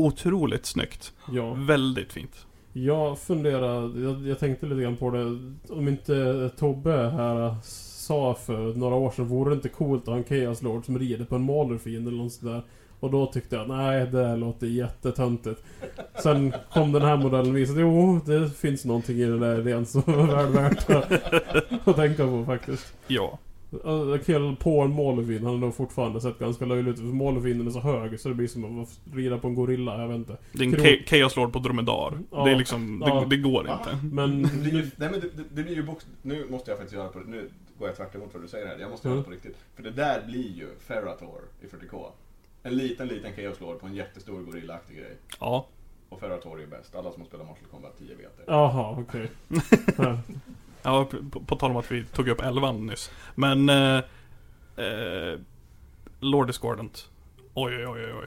otroligt snyggt. Ja. Väldigt fint. Jag funderade, jag, jag tänkte lite grann på det. Om inte Tobbe här sa för några år sedan, vore det inte coolt att ha en Chaos Lord som rider på en Malerfiend eller något sådär. Och då tyckte jag, nej det här låter jättetöntigt. Sen kom den här modellen och visade, jo det finns någonting i den där idén som är väl värt att, att tänka på faktiskt. Ja. Kill på en Malerfiend, han har nog fortfarande sett ganska löjlig ut. För Malerfienden är så hög så det blir som att rida på en gorilla, jag vet inte. Det är en Kro- Cha- Chaos Lord på dromedar. Ja. Det är liksom, Ja. det, det går Va? inte. Men... Det blir ju, nej men det, det, det blir ju box, Nu måste jag faktiskt göra på Nu går jag tvärt emot vad du säger här. Jag måste göra Mm. det på riktigt. För det där blir ju Ferrator i 40K. En liten, liten Chaos Lord på en jättestor gorillaaktig grej. Ja. Och Ferrator är ju bäst. Alla som har spelat Mortal Kombat 10 vet det. Jaha, okej. Ja. Ja, på, på tal om att vi tog upp elvan nyss. Men eh, Eh, Lord Discordant. Oj, oj, oj, oj.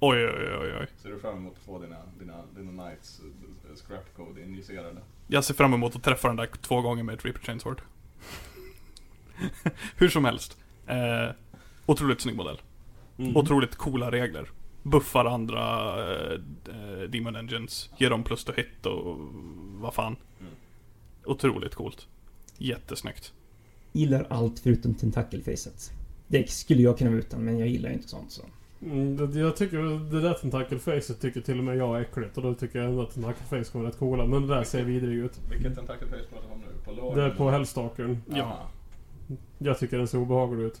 Oj, oj, oj, oj. Ser du fram emot att få dina, dina, dina Knights eh, scrap code injicerade? Jag ser fram emot att träffa den där två gånger med ett Reaper Chainsword. Hur som helst. Eh, otroligt snygg modell. Mm. Otroligt coola regler. Buffar andra eh, eh, Demon Engines. Ger dem plus to hit och vad fan. Otroligt coolt. Jättesnyggt. Gillar allt förutom tentakelfacet. Det skulle jag kunna vara utan, men jag gillar inte sånt så. Mm, det- jag tycker det där tentakelfacet tycker till och med jag är äckligt. Och då tycker jag ändå att tentakelface kommer rätt coola. Men det där ser vidrig ut. Vilket tentacle face pratar vi om nu? På lår? Det är på Hellstalkern. Ja. Jag tycker den ser obehaglig ut.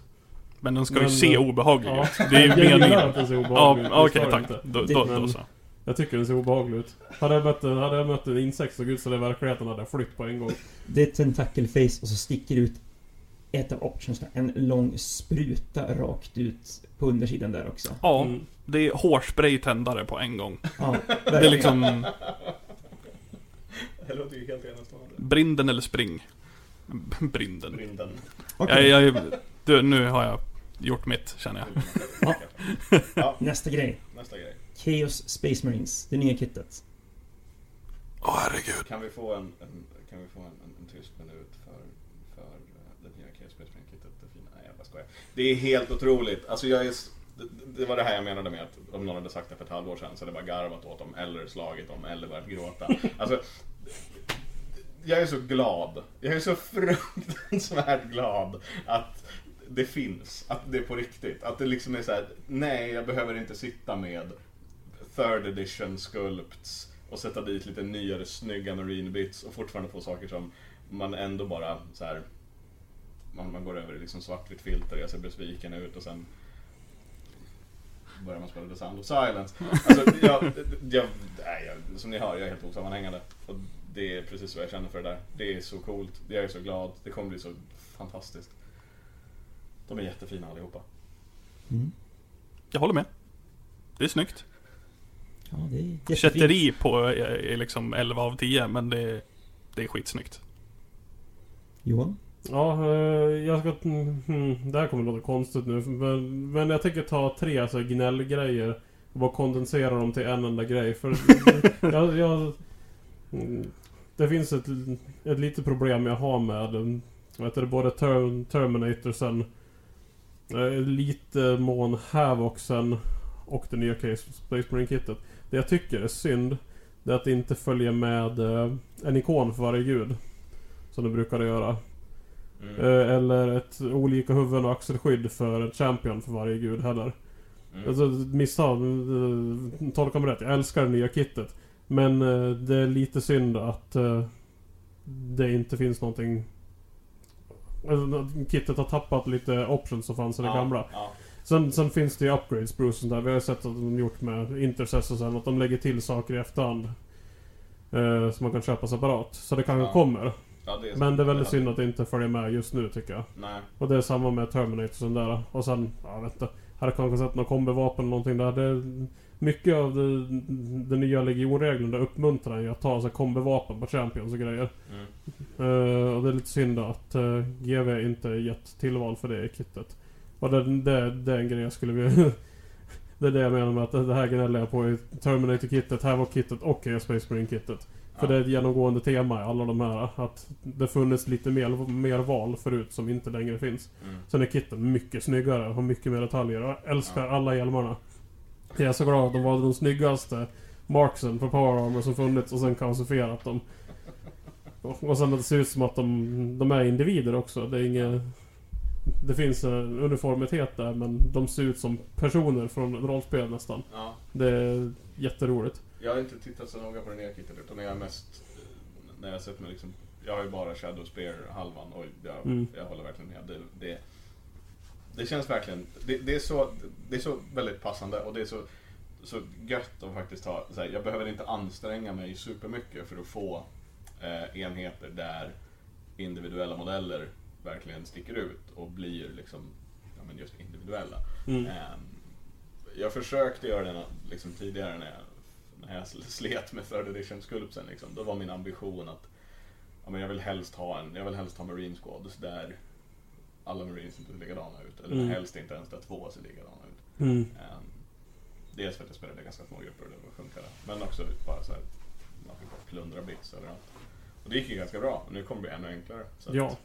Men den ska Men, ju se eh, obehaglig ja. ut. Det är ju Jag gillar meningen. att den ser Ja, obehaglig ut. det okej står tack. Då, då, då så. Jag tycker den ser obehaglig ut. Hade jag mött en, hade jag mött en insekt som såg ut så i verkligheten hade jag flytt på en gång. Det är tentakelface och så sticker ut ett av optionsna. En lång spruta rakt ut på undersidan där också. Ja, Mm. det är hårspray-tändare på en gång. Ja, Det är liksom Det låter ju helt enastående. brinden eller spring. Brinden. Brinden. Okej, Jag, jag, du, nu har jag gjort mitt, känner jag. Ja. Ja, nästa grej. nästa grej. Chaos Space Marines, det nya kittet. Åh herregud. Kan vi få en, en, kan vi få en, en, en tyst minut för, för eh, det nya Chaos Space Marine kittet? Det fina? Nej, jag bara skojar. Det är helt otroligt. Alltså jag är, det, det var det här jag menade med att om någon hade sagt det för ett halvår sedan så hade jag bara garvat åt dem eller slagit dem eller börjat gråta. Alltså, jag är så glad. Jag är så fruktansvärt glad att det finns. Att det är på riktigt. Att det liksom är så här: nej jag behöver inte sitta med third edition sculpts och sätta dit lite nyare snygga marine bits och fortfarande få saker som man ändå bara så här. Man, man går över i liksom svartvitt filter, jag ser besviken ut och sen börjar man spela The Sound of Silence. Alltså, jag, jag, nej, jag, som ni hör, jag är helt osammanhängande. Och det är precis vad jag känner för det där. Det är så coolt, jag är så glad, det kommer bli så fantastiskt. De är jättefina allihopa. Mm. Jag håller med. Det är snyggt. Ja, det är jättefint. Kätteri på är, är liksom 11 av 10, men det, är- det är skitsnyggt. Johan? Ja, eh, jag ska... Hmm, det här kommer låta konstigt nu. Men, men jag tänker ta tre alltså, gnällgrejer och bara kondensera dem till en enda grej. För jag, jag, det finns ett, ett litet problem jag har med heter det, både ter, Terminatorsen, eh, lite mån Havoxen och det nya Case Space Marine Kittet. Det jag tycker är synd, det är att det inte följer med eh, en ikon för varje gud. Som det brukade göra. Mm. Eh, Eller ett olika huvuden och axelskydd för en champion för varje gud heller. Mm. Alltså misstag, eh, tolka mig rätt. Jag älskar det nya kittet. Men det är lite synd att det inte finns någonting... Kittet har tappat lite options som fanns i det Ja, gamla. Ja. Sen, sen finns det ju upgrades Bruce och sånt där. Vi har ju sett att de gjort med Intercess sen. Att de lägger till saker i efterhand. Eh, som man kan köpa separat. Så det kanske Ja. kommer. Ja, det Men det är väldigt synd att det inte följer med just nu tycker jag. Nej. Och det är samma med Terminator och sånt där. Och sen, ja, jag vet inte. Hade kanske sett något kombivapen eller någonting där. Det, mycket av den nya legionregeln där uppmuntrar ju att ta sig kombivapen på Champions och grejer. Mm. Eh, och det är lite synd att uh, GV inte gett tillval för det i kittet. Och det, det, det är en grej jag skulle vilja... det är det jag menar med att det här gnäller jag på i Terminator-kittet, Havoc-kittet och Space Marine-kittet. För Ja. det är ett genomgående tema i alla de här. Att det funnits lite mer, mer val förut som inte längre finns. Mm. Sen är kitten mycket snyggare och har mycket mer detaljer. Jag älskar alla hjälmarna. Jag är så glad att de valde de snyggaste marksen på Power Armor som funnits och sen kaosifierat dem. Och sen att det ser ut som att de, de är individer också. Det är inget... Det finns en uniformitet där men de ser ut som personer från rollspel nästan. Ja. Det är jätteroligt. Jag har inte tittat så noga på det nya kittet utan jag har mest när jag sett mig liksom Jag har ju bara Shadow Spear halvan och jag, Mm. jag håller verkligen med. Det, det, det känns verkligen, det, det, är så, det är så väldigt passande och det är så, så gött att faktiskt ha, här, jag behöver inte anstränga mig supermycket för att få eh, enheter där individuella modeller verkligen sticker ut och blir liksom, ja men just individuella. Mm. Ehm, jag försökte göra det liksom tidigare när jag, när jag slet med third edition sculptsen. Liksom. Då var min ambition att ja, men jag vill helst ha en, jag vill helst ha Marine Squads där alla Marines inte ser likadana ut. Eller Mm. helst inte ens där två ser likadana ut. Mm. Ehm, dels för att jag spelade ganska små grupper och det var funkade. Men också bara så här, man fick bara plundra bits överallt. Och det gick ju ganska bra. Nu kommer det bli ännu enklare. Så att Ja,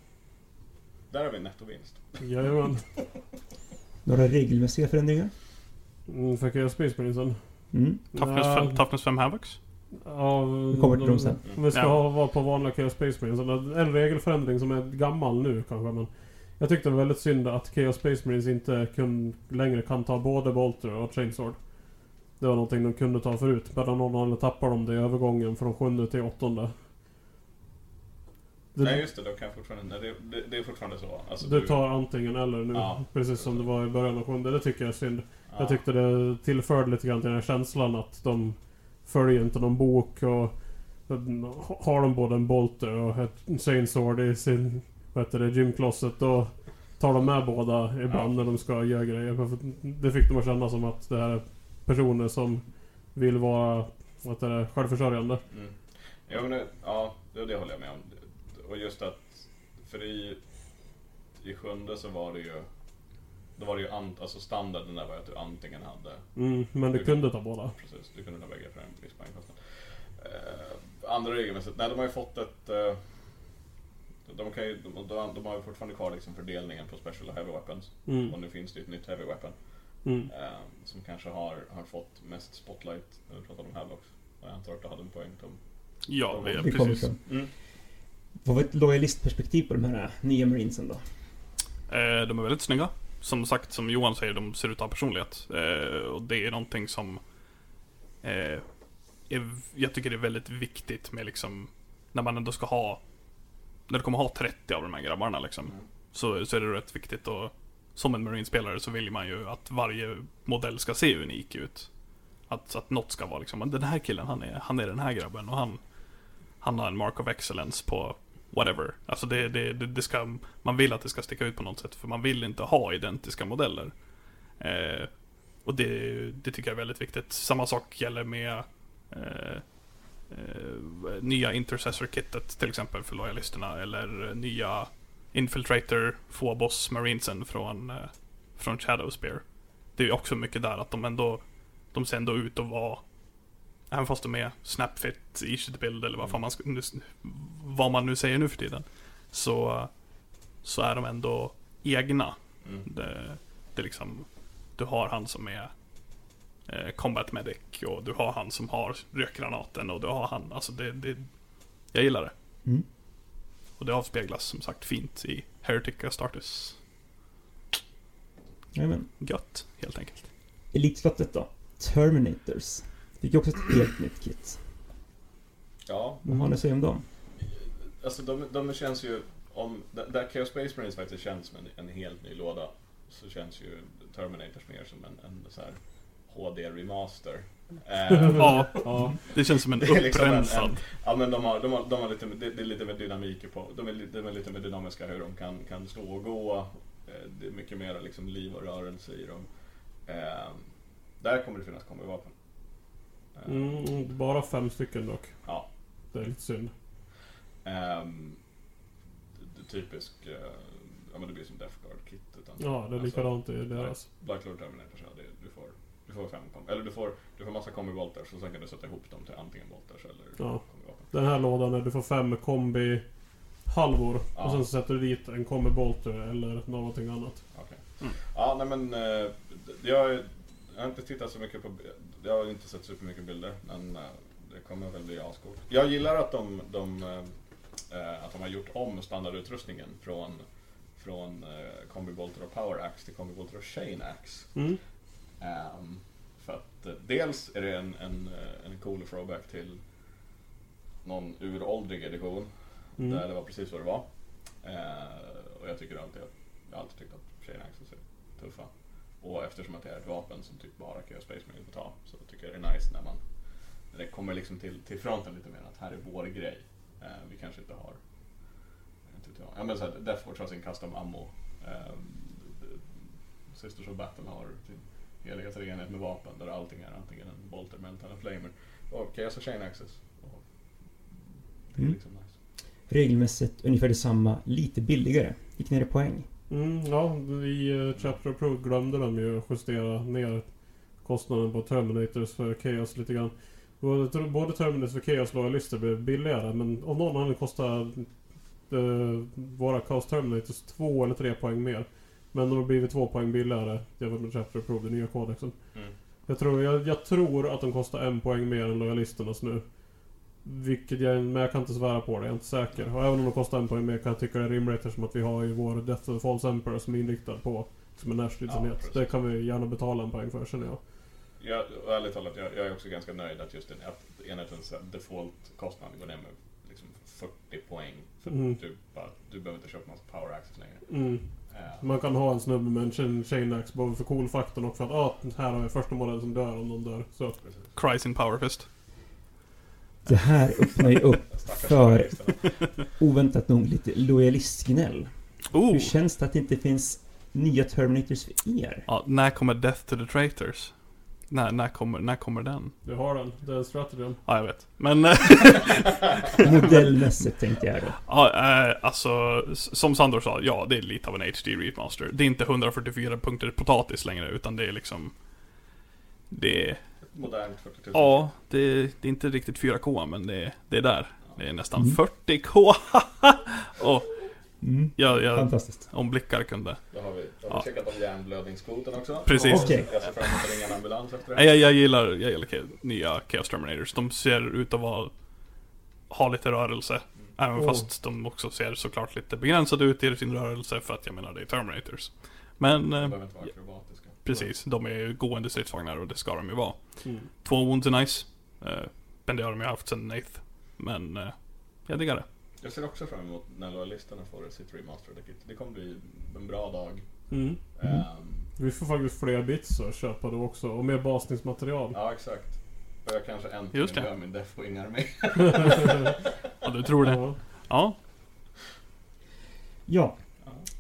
Där har vi nettovinst. jajamän. Några regelmässiga förändringar? Mm, för Chaos Space Marinesen. Mm. Toughness, Ja. 5, toughness 5 Havocs? Ja, Vi kommer till dem sen. Om vi ska Ja. ha, vara på vanliga Chaos Space Marines. En regelförändring som är gammal nu kanske men Jag tyckte det var väldigt synd att Chaos Space Marines inte kun, längre kan ta både Bolter och Chainsword. Det var någonting de kunde ta förut. Men av någon anledning tappar de det i övergången från sjunde till åttonde. Det, Nej just det, då kan jag fortfarande, nej, det, det, det är fortfarande så. Alltså, du tar antingen eller nu. Ja. Precis som det var i början av sjunde. Det tycker jag är synd. ja. Jag tyckte det tillförde lite grann till den här känslan att de följer inte någon bok och har de både en Bolter och ett Chainsword i sin vad heter det, gymcloset då tar de med båda ibland Ja. när de ska göra grejer. Det fick de att känna som att det här är personer som vill vara vad heter det, självförsörjande. Mm. Ja, men det, ja, det, det håller jag med om. Och just att, för i, i sjunde så var det ju, då var det ju ant, alltså standarden där var ju att du antingen hade, Mm, men du kunde ta båda. precis, du kunde ta bägge för en viss poängkostnad. Eh, andra regelmässigt, nej de har ju fått ett, eh, de, kan ju, de, de, de har ju fortfarande kvar liksom fördelningen på special och heavy weapons. Mm, Och nu finns det ju ett nytt heavy weapon. mm. Eh, som kanske har, har fått mest spotlight när vi pratar om. Och jag antar att du hade en poäng Tom. Ja, Vi kommer precis. från. Vad var ett lojalistperspektiv på de här nya marinesen då? Eh, de är väldigt snygga. Som sagt, som Johan säger, de ser ut att ha personlighet. Eh, och det är någonting som... Eh, är, jag tycker det är väldigt viktigt med liksom... När man ändå ska ha... När du kommer ha 30 av de här grabbarna liksom. Mm. Så, så är det rätt viktigt och Som en marinespelare så vill man ju att varje modell ska se unik ut. Att, att något ska vara liksom, den här killen han är, han är den här grabben och han han har en mark of excellence på whatever. Alltså det, det, det, det ska, man vill att det ska sticka ut på något sätt för man vill inte ha identiska modeller. Eh, och det, det tycker jag är väldigt viktigt. Samma sak gäller med eh, eh, nya Intercessor-kittet till exempel för lojalisterna eller nya Infiltrator, Phobos, Marinesen från, eh, från Shadowspear. Det är också mycket där att de ändå, de ser ändå ut att vara Även fast de är snapfit, easy to build eller vad, fan man, ska, nu- vad man nu säger nu för tiden. Så, så är de ändå egna. Mm. Det, det liksom, du har han som är eh, combat medic och du har han som har rökgranaten och du har han, alltså det, det jag gillar det. Mm. Och det avspeglas som sagt fint i Heretic Astartes. Jajamän. Gött, helt enkelt. Elitslottet då? Terminators. Fick ju också ett helt nytt kit. Ja, Vad har ni att säga om dem? alltså de, de känns ju, om, där Chaos Space Marines faktiskt känns som en, en helt ny låda, så känns ju Terminators mer som en, en så här HD-remaster. Eh, Ja, Ja. det känns som en liksom en- upprensad. en- ja men de har, de har, de har lite, det, det är lite mer dynamik på, de är, lite- de är lite mer dynamiska hur de kan, kan slå och gå. Eh, Det är mycket mer liksom liv och rörelse i dem. Eh, där kommer det finnas kombivapen. Eh, Mm, bara fem stycken dock. Ja. Det är lite synd. Ehm, det- det typisk, eh, ja men det blir som Death Guard-kit. utan- Ja, det är alltså, likadant i deras. Black Lord Terminators, ja, det, du får, du får fem kom, eller du får, du får massa kombi-volters och sen kan du sätta ihop dem till antingen volters eller Ja. Den här lådan är du får fem kombi halvor Ja. och sen så sätter du dit en kombi bolter eller någonting annat. Okej. Mm. Ja, nej men eh, jag, jag har inte tittat så mycket på, jag har inte sett supermycket bilder, men eh, det kommer väl bli ascoolt. Jag gillar att de, de, eh, att de har gjort om standardutrustningen från, från eh, Combi Bolter och Power Axe till Combi Bolter och Chain Axe. Mm. Ehm, för att eh, dels är det en, en, eh, en cool throwback till någon uråldrig edition Mm. där det var precis vad det var. Eh, och jag tycker alltid jag har alltid tyckt att Chain Axes är tuffa. Och eftersom att det är ett vapen som typ bara Chaos Space Marine får ta så tycker jag det är nice när man när det kommer liksom till, till fronten lite mer att här är vår grej. Eh, vi kanske inte har inte. Ja men såhär, Death Force har sin custom ammo. Eh, Sisters of Battle har sin heliga treenighet med vapen där allting är antingen en Bolter, Melt eller Flamer. Och Chaos och Chain Axes. Och det är Mm. liksom nice. Regelmässigt ungefär detsamma, lite billigare. Gick ner i poäng. Mm, ja, i uh, Chapter Approved glömde de ju justera ner kostnaden på Terminators för Chaos lite grann. Både, både Terminators och Chaos lojalister blev billigare men av någon anledning kostar uh, våra Chaos Terminators två eller tre poäng mer. Men de har blivit två poäng billigare jämfört med Chapter Approved, den nya kodexen. Mm. Jag tror, jag, jag tror att de kostar en poäng mer än lojalisternas nu. Vilket jag, men jag kan inte svära på det, jag är inte säker. Och även om de kostar en poäng mer kan jag tycka det är rimligt eftersom att vi har ju vår Death of the False Emperor som är inriktad på som en Ja, närstridsenhet. precis. det kan vi gärna betala en poäng för känner jag. Jag, och ärligt talat, jag, jag är också ganska nöjd att just den, att enhetens default-kostnad går ner med liksom 40 poäng. För Mm. du, bara, du behöver inte köpa massa power access längre. Mm. Eh, Man kan ha en snubbe med en chain, axe både för cool-faktorn och för att ah, här har vi första modellen som dör om någon dör. Så. Cries in Powerfist. Det här öppnar ju upp för oväntat nog lite lojalistgnäll. Oh! Hur känns det att det inte finns nya Terminators för er? Ja, när kommer Death to the Traitors? När, när, kommer, när kommer den? Du har den. Det är en strategin. Ja, jag vet. Men... eh, Modellmässigt tänkte jag då. ja, eh, alltså, som Sandor sa, ja, det är lite av en HD remaster. Det är inte 144 punkter potatis längre, utan det är liksom... Det är... Modernt 40 000. Ja, det, det är inte riktigt 4K, men det, det är där. Det är nästan Mm. 40K! Och Mm. jag, jag, Fantastiskt. om blickar kunde... Då har vi, då har Ja. vi checkat om hjärnblödningskvoten också. Precis. Okej. Jag ser fram emot att ringa en ambulans efter det. Jag, jag gillar, jag gillar nya Chaos Terminators. De ser ut att vara, ha lite rörelse. Även Oh. fast de också ser såklart lite begränsade ut i sin rörelse för att jag menar det är Terminators. Men De eh, behöver inte vara akrobatiska. Precis, de är ju gående stridsvagnar och det ska de ju vara. Mm. Två wounds är nice. Eh, men det har de ju haft sen Nath. Men eh, jag diggar det. Jag ser också fram emot när lojalisterna får sitt remasterade kit. Det kommer bli en bra dag. Mm. Ehm, Vi får faktiskt fler bits att köpa då också. Och mer basningsmaterial. ja, exakt. Och jag kanske äntligen Just det. gör min Deathwing-armé. Ja, du tror det? Ja. Ja.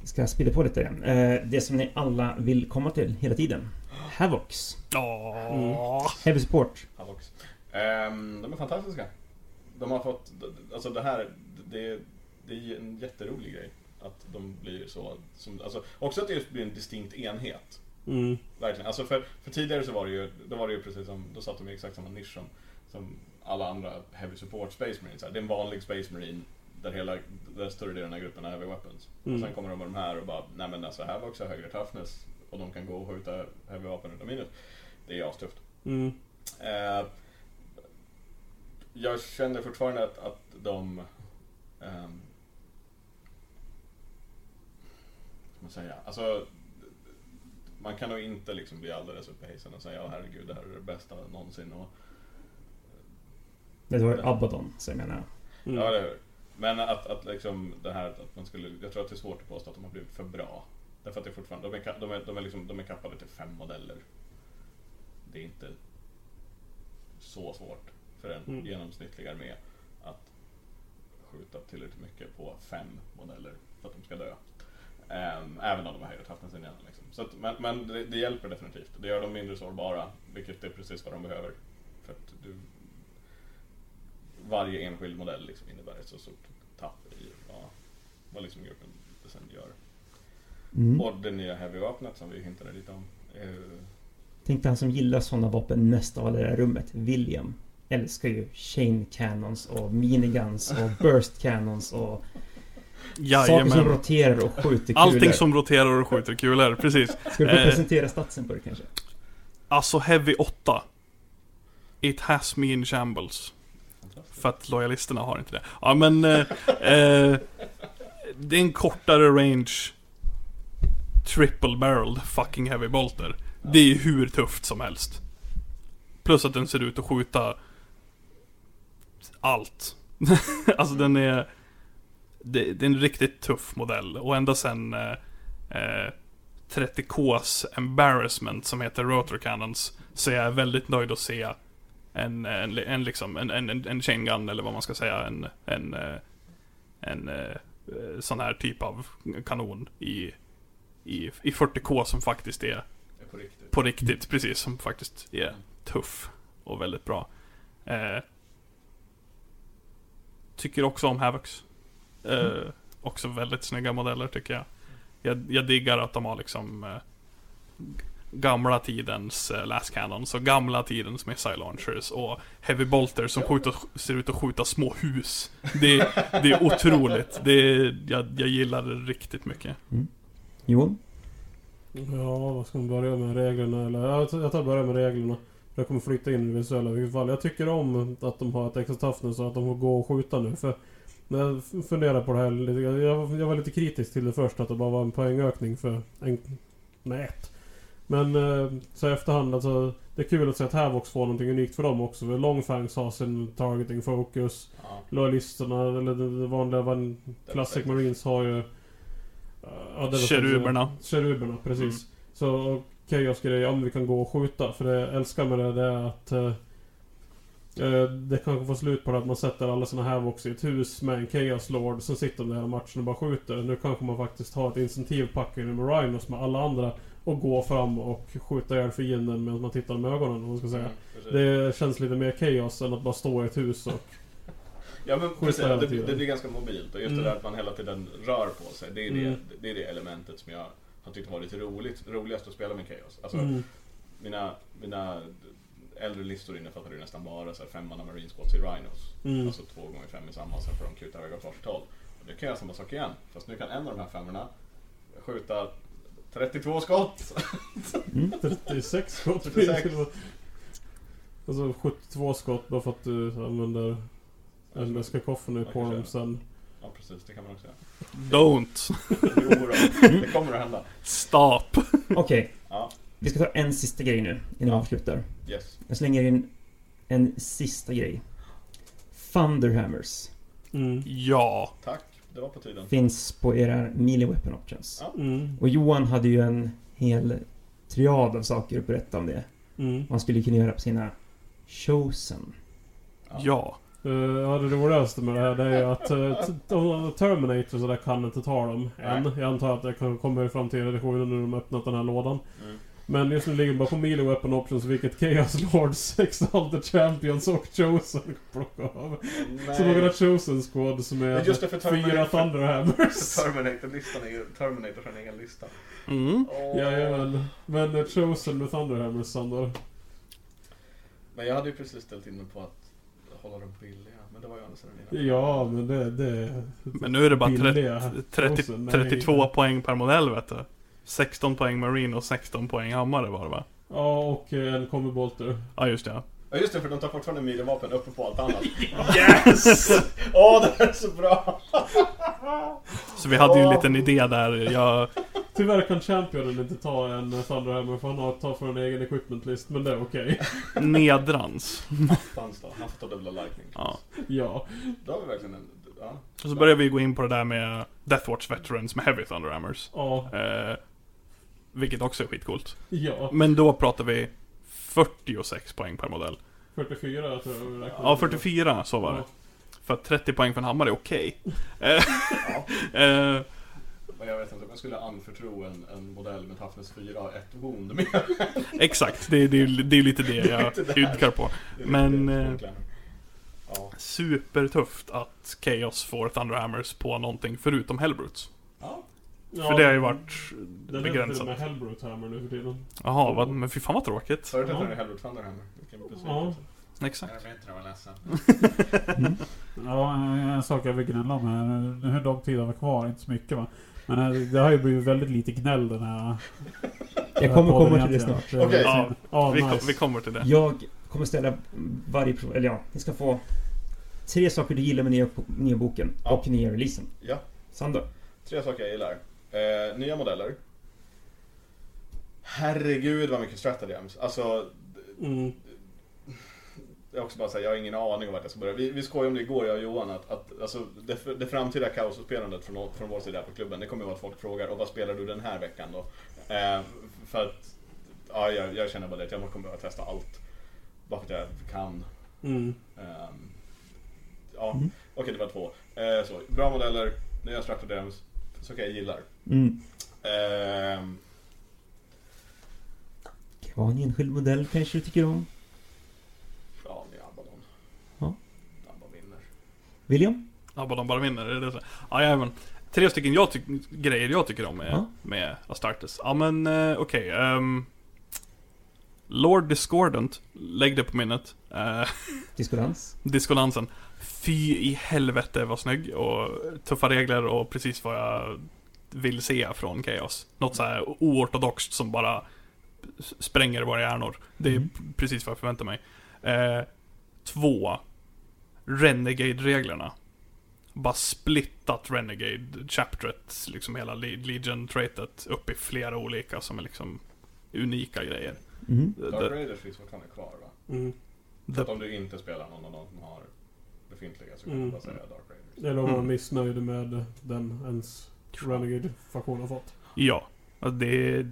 Ska jag spela på lite igen. Eh, det som ni alla vill komma till hela tiden. Havocs. Ja. Heavy support. Havocs. Ehm, de är fantastiska. De har fått, alltså det här, det, det är en jätterolig grej. Att de blir så, som, alltså, också att det just blir en distinkt enhet. Mm. Verkligen. Alltså för, för tidigare så var det ju, då var det ju precis som, då satt de i exakt samma nisch som, som alla andra Heavy Support Space Marines. Det är en vanlig Space Marine där hela, där större delen av gruppen är Heavy Weapons. Mm. Och sen kommer de med de här och bara, nej men alltså här var också högre toughness och de kan gå och skjuta Heavy Vapen utan minus. Det är astufft. Mm. Eh, jag känner fortfarande att, att de... ehm, vad ska man säga? Alltså, man kan nog inte liksom bli alldeles upphejsad och säga ja herregud det här är det bästa någonsin. Och, Det var Abaddon, så jag menar. Mm. Ja, det hör. Men att, att liksom det här att man skulle, jag tror att det är svårt att påstå att de har blivit för bra. Därför att det är fortfarande, de är, de är, de är, liksom, de är kappade till fem modeller. Det är inte så svårt för en Mm. genomsnittlig armé att skjuta tillräckligt mycket på fem modeller för att de ska dö. Ehm, även om de har toughness än gärna, liksom. Så att, men men det, det hjälper definitivt. Det gör dem mindre sårbara, vilket är precis vad de behöver. För att du, varje enskild modell liksom innebär ett så stort tapp i vad, vad liksom gruppen sen gör. Mm. Och det nya heavy-vapnet som vi hintade lite om. är ju- Tänkte han som gillar sådana vapen mest av alla i det här rummet, William. Älskar ju chain cannons och miniguns och burst cannons och saker som Jajamän. roterar och skjuter kulor. Allting som roterar och skjuter kulor, precis. Ska du få Eh. presentera statsen på det kanske? Alltså Heavy 8. It has me in shambles. För att lojalisterna har inte det. Ja men... Eh, eh, det är en kortare range Triple barreled fucking heavy bolter. Det är ju hur tufft som helst. Plus att den ser ut att skjuta allt. alltså den är... Det, det är en riktigt tuff modell. Och ända sen eh, eh, 30Ks embarrassment som heter Rotor Cannons så jag är väldigt nöjd att se en, en, en, liksom, en, en, en, gun eller vad man ska säga. En, en, eh, en eh, sån här typ av kanon i, i, i 40K som faktiskt är på riktigt. på riktigt, precis. Som faktiskt är tuff och väldigt bra. Eh, tycker också om Havocs. Eh, också väldigt snygga modeller tycker jag. jag, jag diggar att de har liksom eh, gamla tidens eh, last cannons och gamla tidens missile launchers och heavy bolters som skjuter, ser ut att skjuta små hus. Det, det är otroligt. Det, är- jag, jag gillar det riktigt mycket. Johan? Ja, vad ska man börja med? Reglerna eller? Ja, Jag tar- jag tar börja med reglerna. Jag kommer flytta in i det visuella i vilket fall. Jag tycker om att de har ett extra toughness och att de får gå och skjuta nu. För när jag funderar på det här lite jag, jag var lite kritisk till det först att det bara var en poängökning för en, med ett. Men eh, så i efterhand alltså, det är kul att se att Havox får någonting unikt för dem också. För Longfangs har sin targeting focus. Ja, Lojalisterna, eller det, vanliga van, Classic Marines har ju... ja, det var- Keruberna. Keruberna, precis. Så Chaos grej, om vi kan gå och skjuta. För det jag älskar med det, det är att... eh, eh, det kanske får slut på det att man sätter alla sina Havocs i ett hus med en Chaos Lord. Sen sitter de där hela matchen och bara skjuter. Nu kanske man faktiskt har ett incentivpack med Rhinos med alla andra. Och gå fram och skjuta ihjäl fienden medan man tittar med ögonen, om man ska säga. Mm. Det känns lite mer chaos än att bara stå i ett hus och... Ja men precis, det, det blir ganska mobilt och just Mm. det där att man hela tiden rör på sig. Det är det, Mm. det, är det elementet som jag har tyckt varit roligt, roligast att spela med Chaos. Alltså, Mm. mina, mina äldre listor innefattar ju nästan bara så här femmanna Marine Squads i Rhinos. Mm. Alltså två gånger fem i samma, sen får de kuta iväg åt varsitt håll. Nu kan jag samma sak igen. Fast nu kan en av de här femmorna skjuta 32 skott. Mm. 36 skott. 36. Alltså 72 skott bara för att du använder engelska kofferna på dem sen. Ja precis, det kan man också göra. Don't. Jo då, det kommer att hända. Stop. Okej. Ja, Vi ska ta en sista grej nu innan vi avslutar. yes. Jag slänger in en sista grej. Thunderhammers. Mm. Ja. Tack, det var på tiden. Finns på era melee weapon options. Ja. Mm. Och Johan hade ju en hel triad av saker att berätta om det. Mm. Man skulle kunna göra på sina chosen. Ja. Uh, ja, det roligaste med det här det är ju att uh, Terminator så där kan inte ta dem än. Nej. Jag antar att det kan komma i framtida editionen när de öppnat den här lådan. Mm. Men just nu ligger bara på melee weapon options vilket Chaos Lords, Exalted Champions och Chosen plockar av. Så några Nej. Chosen Squad som är just det, för fyra Terminator- Thunderhammers. Terminator-listan är ju Terminator en egen lista. Mm. Åh. Jajamän. Men uh, Chosen med Thunderhammers, Sandor. Men jag hade ju precis ställt in mig på att hålla dem billiga. Men det var ju andra sidan. Ja, men det... det Men nu är det bara 30, billiga 30, Chosen, nej. 32 poäng per modell vet du. 16 poäng Marine och 16 poäng hammare var det va? Ja, och eh, en Combi Bolter. Ja just det. ja. Just det, för de tar fortfarande milevapen uppe på allt annat. Yes! Åh, det här är så bra! Så vi hade ju en liten idé där. Jag, Tyvärr kan Championen inte ta en Thunderhammer för han har tar från en egen equipment list, men det är okej. nedrans. Fanns då, han får ta dubbla lightning. Ja. Ja. Då har vi verkligen en... Ja. Och så börjar vi gå in på det där med Deathwatch Veterans med Heavy Thunderhammers. Ja. Eh, vilket också är skitcoolt. Ja. Men då pratar vi 46 poäng per modell. 44 tror jag Ja, med. 44 så var det. För att 30 poäng för en hammare är okej. Eh, ja. eh, Men jag vet inte om jag skulle anförtro en, en modell med Toughness 4 och ett wound med. exakt, det, det, det är lite det jag ydkar på. Men, eh. Ja. Supertufft att Chaos får Thunderhammers på någonting förutom Hellbrutes. ja. Ja, För det har ju varit Den är till och begränsat. med Hellbrute Hammer nu för tiden. Jaha, vad, men fy fan vad tråkigt. Förut hette Ja. den Hellwood Thunderhammer. Vilken Ja. besvikelse. Exakt. Jag vet inte, jag var ledsen. Ja, en sak jag vill gnälla om här. Hur lång tid har vi kvar? Inte så mycket va? Men eh, det har ju blivit väldigt lite gnäll den här... Jag kommer komma till det snart. Okej. Ja, synd. Ja, Vi, kom, nice. vi kommer till det. Jag kommer ställa varje prov, eller ja, ni ska få tre saker du gillar med nya, nya boken Ja. och nya releasen. Ja, Sandor? tre saker jag gillar. Eh, nya modeller. Herregud vad mycket stratagems. Alltså, Mm. jag också bara säga, jag har ingen aning om vart jag ska börja. Vi, vi skojade om det igår, jag och Johan, att, att alltså, det, det framtida kaosutspelandet från, från vår sida här på klubben, det kommer ju vara att folk frågar, och vad spelar du den här veckan då? Eh, för att, ja, jag, jag känner bara det, att jag kommer behöva testa allt. Bara för att jag kan. Mm. Ehm, ja, Mm. okej det var två. Eh, så, bra modeller, nya stratagems, saker jag gillar. Mm. Ehm, Det var en enskild modell kanske du tycker om? ja, ni Abaddon. Ja. Abba vinner. William? Abaddon bara vinner, är det så? Ja, jajamän. tre stycken jag grejer jag tycker om med, Ja. med Astartes. Ja men eh, okej. ehm, Lord Discordant, lägg det på minnet. Uh, Diskodans. Diskolansen. Fy i helvete vad snygg och tuffa regler och precis vad jag vill se från Chaos. Något så här oortodoxt som bara spränger våra hjärnor. Det är Mm. precis vad jag förväntar mig. Eh, två. Renegade-reglerna. Bara splittat Renegade-chapteret, liksom hela Le- Legion-traitet upp i flera olika som är liksom unika grejer. Mm. Dark Raiders finns fortfarande kvar va? Mm. Så att om du inte spelar någon av de som har befintliga så kan Mm. du bara säga Dark Raiders. Eller om man är Mm. missnöjd med den ens Renegade-faktion har fått. Ja, alltså det är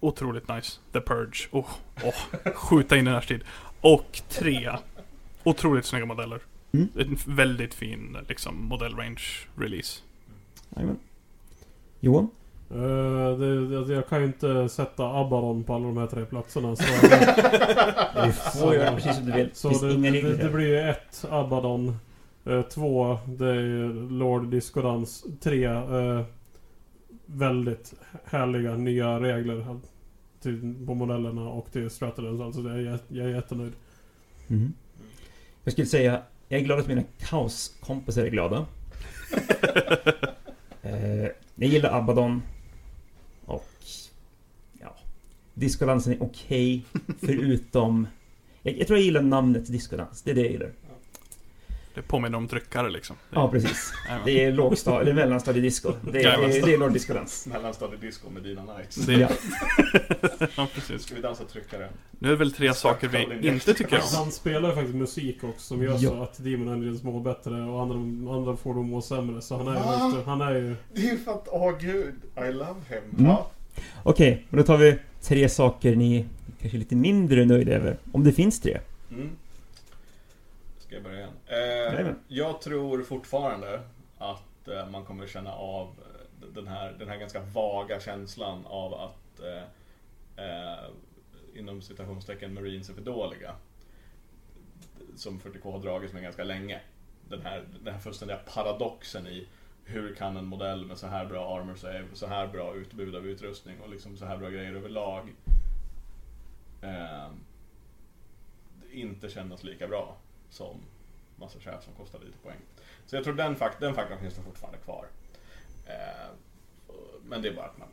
otroligt nice. The Purge. Oh, oh, skjuta in i närstrid. Och tre, otroligt snygga modeller. Mm. En väldigt fin liksom modellrange release. Jajamän. Johan? Eh, det, det, jag kan ju inte sätta Abaddon på alla de här tre platserna. Så, Du får göra precis som du vill. så det det, det, det blir ju ett Abaddon. Eh, två, det är Lord Discodans. Tre, eh, väldigt härliga nya regler till, på modellerna och till Stratodens. Alltså det jag, jag är jättenöjd. Mhm. Jag skulle säga, jag är glad att mina kaoskompisar är glada. eh, jag gillar Abaddon. Och... Ja. Diskodansen är okej. förutom... Jag, jag tror jag gillar namnet diskodans. Det är det jag gillar. Det påminner om tryckare liksom. Det, Ja, precis. Det är lågstad, eller mellanstadiedisco. Det är, det är, det är Lord Diskodans. Mellanstadiedisco med dina Knights. Det- Ja. ja, precis. Ska vi dansa tryckare? Nu är det väl tre saker vi inte tycker om. Han spelar faktiskt musik också som gör Ja. så att Demon Engines mår bättre och andra, andra får dem må sämre. Så han är ju, faktiskt- han är ju... Det är ju för att, åh gud, I love him. Mm. Ja. Okej, men då tar vi tre saker ni kanske är lite mindre nöjda över. Om det finns tre. Mm. Ska jag börja igen? Eh, jag tror fortfarande att eh, man kommer känna av eh, den här, den här ganska vaga känslan av att eh, eh, inom citationstecken Marines är för dåliga. Som 40K har dragits med ganska länge. Den här, den här fullständiga paradoxen i hur kan en modell med så här bra armor save, så här bra utbud av utrustning och liksom så här bra grejer överlag eh, inte kännas lika bra som massa chef som kostar lite poäng. Så jag tror den, fakt den faktorn finns det fortfarande kvar. Eh, men det är bara att man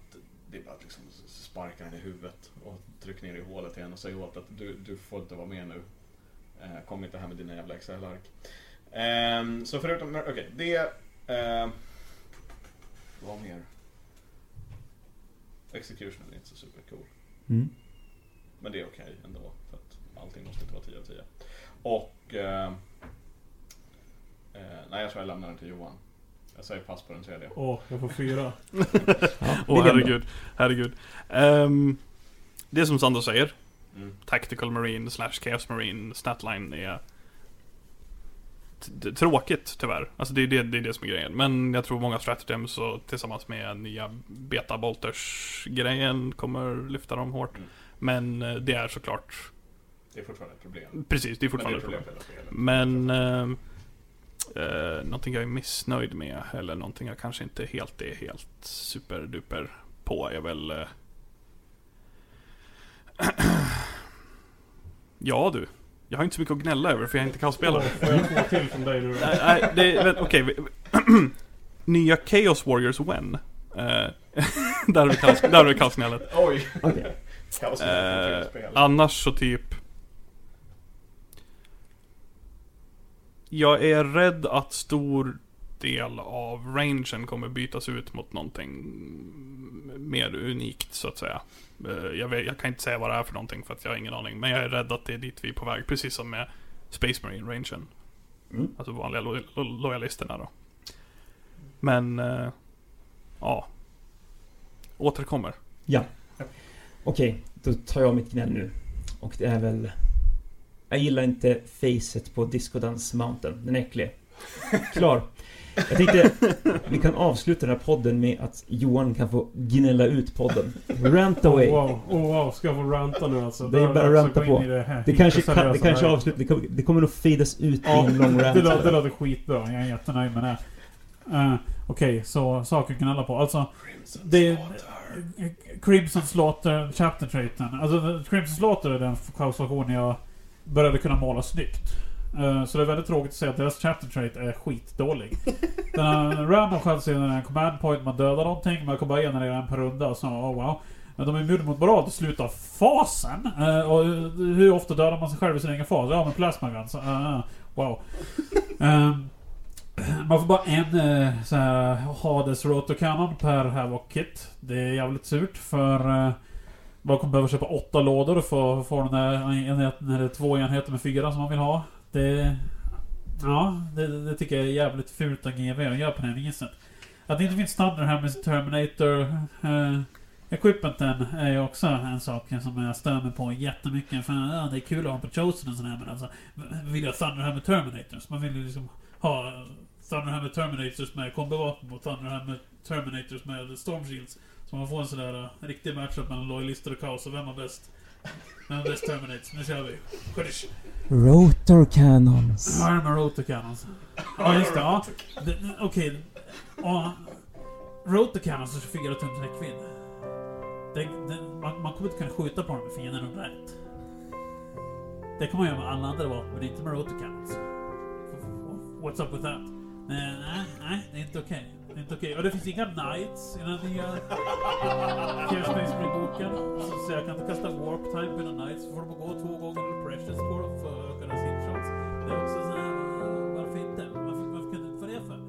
det är bara att liksom sparka den i huvudet och trycka ner i hålet igen och säga åt att du, du får inte vara med nu. Eh, kom inte här med dina jävla Excel-ark. Eh, så förutom, okej, det... Eh, vad mer? Executionen är inte så supercool. Mm. Men det är okej ändå. För att allting måste inte vara 10 av 10. Och... Eh, eh, nej, jag tror jag lämnar den till Johan. Jag säger pass på den tredje. Åh, jag får fyra. Ja, Åh William då? herregud, herregud. Ehm, det är som Sandro säger. Mm. Tactical Marine slash Chaos Marine statline är tråkigt tyvärr. Alltså det är det, det är det som är grejen. Men jag tror många stratagems och tillsammans med nya beta bolters grejen kommer lyfta dem hårt. Mm. Men eh, det är såklart, Det är fortfarande ett problem. precis det är Men det är fortfarande ett problem. problem. Men ehm, eh, någonting jag är missnöjd med, eller någonting jag kanske inte helt är helt superduper på, är väl... Eh, ja du, jag har inte så mycket att gnälla över för jag är inte kaosspelare. får jag två till från dig nu då? Nej, nej, okej. Nya Chaos Warriors When. Eh, där har vi kaos- kaosgnället. Oj! Okej. Kaos Eh, spel. annars så typ... Jag är rädd att stor del av rangen kommer bytas ut mot någonting mer unikt så att säga. Eh, Jag, vet, jag kan inte säga vad det är för någonting för att jag har ingen aning. Men jag är rädd att det är dit vi är på väg. Precis som med Space Marine rangen. Mm. Alltså vanliga lo lo lojalisterna då. Men... Eh, ja. Återkommer. Ja. Okej, då tar jag mitt gnäll nu. Och det är väl... Jag gillar inte facet på Discodance Mountain. Den är äcklig. Klar. Jag tänkte vi kan avsluta den här podden med att Johan kan få gnälla ut podden. Rant away. Oh, wow, oh, wow, ska jag få ranta nu alltså? Det är bara dags ranta på. Det, här Det kanske, kan, det kanske avslutar, det kommer, det kommer nog fadas ut i en lång Det rant. låter, det låter skitbra. Jag är jättenöjd med det. Eh, Okej, så saker att gnälla på. Alltså, det... Crimson Slaughter Chapter Traiten. Alltså, Crimson Slaughter är den kaosfaktionen jag började kunna måla snyggt. Eh, Så det är väldigt tråkigt att säga att deras Chapter Trait är skitdålig. Den en random chans i en command point, man dödar någonting, man kommer bara generera en per runda och så, oh wow. Men de är immuna mot morad i slutet av fasen. Eh, och hur ofta dödar man sig själv i sin egen fas? Ja, med plasma guns. Uh, wow. Ehm, man får bara en uh, så här Hades Rotocannon per Havoc Kit. Det är jävligt surt för uh, man kommer behöva köpa åtta lådor för att få den där enheten, eller två enheter med fyra som man vill ha. Det... Ja, det, det tycker jag är jävligt fult av GW att göra på det viset. Att det inte finns standard här med Terminator eh, Equipmenten är ju också en sak som jag stör mig på jättemycket. För ja, det är kul att ha på Chosen och sådär men alltså vill jag Thunder här med Terminators? Man vill ju liksom ha Thunder här med Terminators med kombivapen och Thunder här med Terminators med Storm Shields. Så man får en sån där uh, riktig matchup mellan lojalister och kaos och vem har bäst? Vem har bäst Terminators? Nu kör vi! Rotor cannons. Armor Rotor Cannons. Ja, just det. Ja. Okej. Ja. Rotor Cannons har 24 tums räckvidd. Man, man kommer inte kunna skjuta på dem med fienden under rätt. Det kan man göra med alla andra vapen, men inte med Rotor Cannons. What's up with that? Nej, nej, nej, det är inte okej. Det är inte Okej, och det finns inga nights i den nya Kirstensbury-boken. Så jag kan inte kasta warp time på en nights. Så får de gå två gånger eller precious score för att öka deras hitchance. Det är också såhär, varför inte? Varför, varför kunde inte få det för?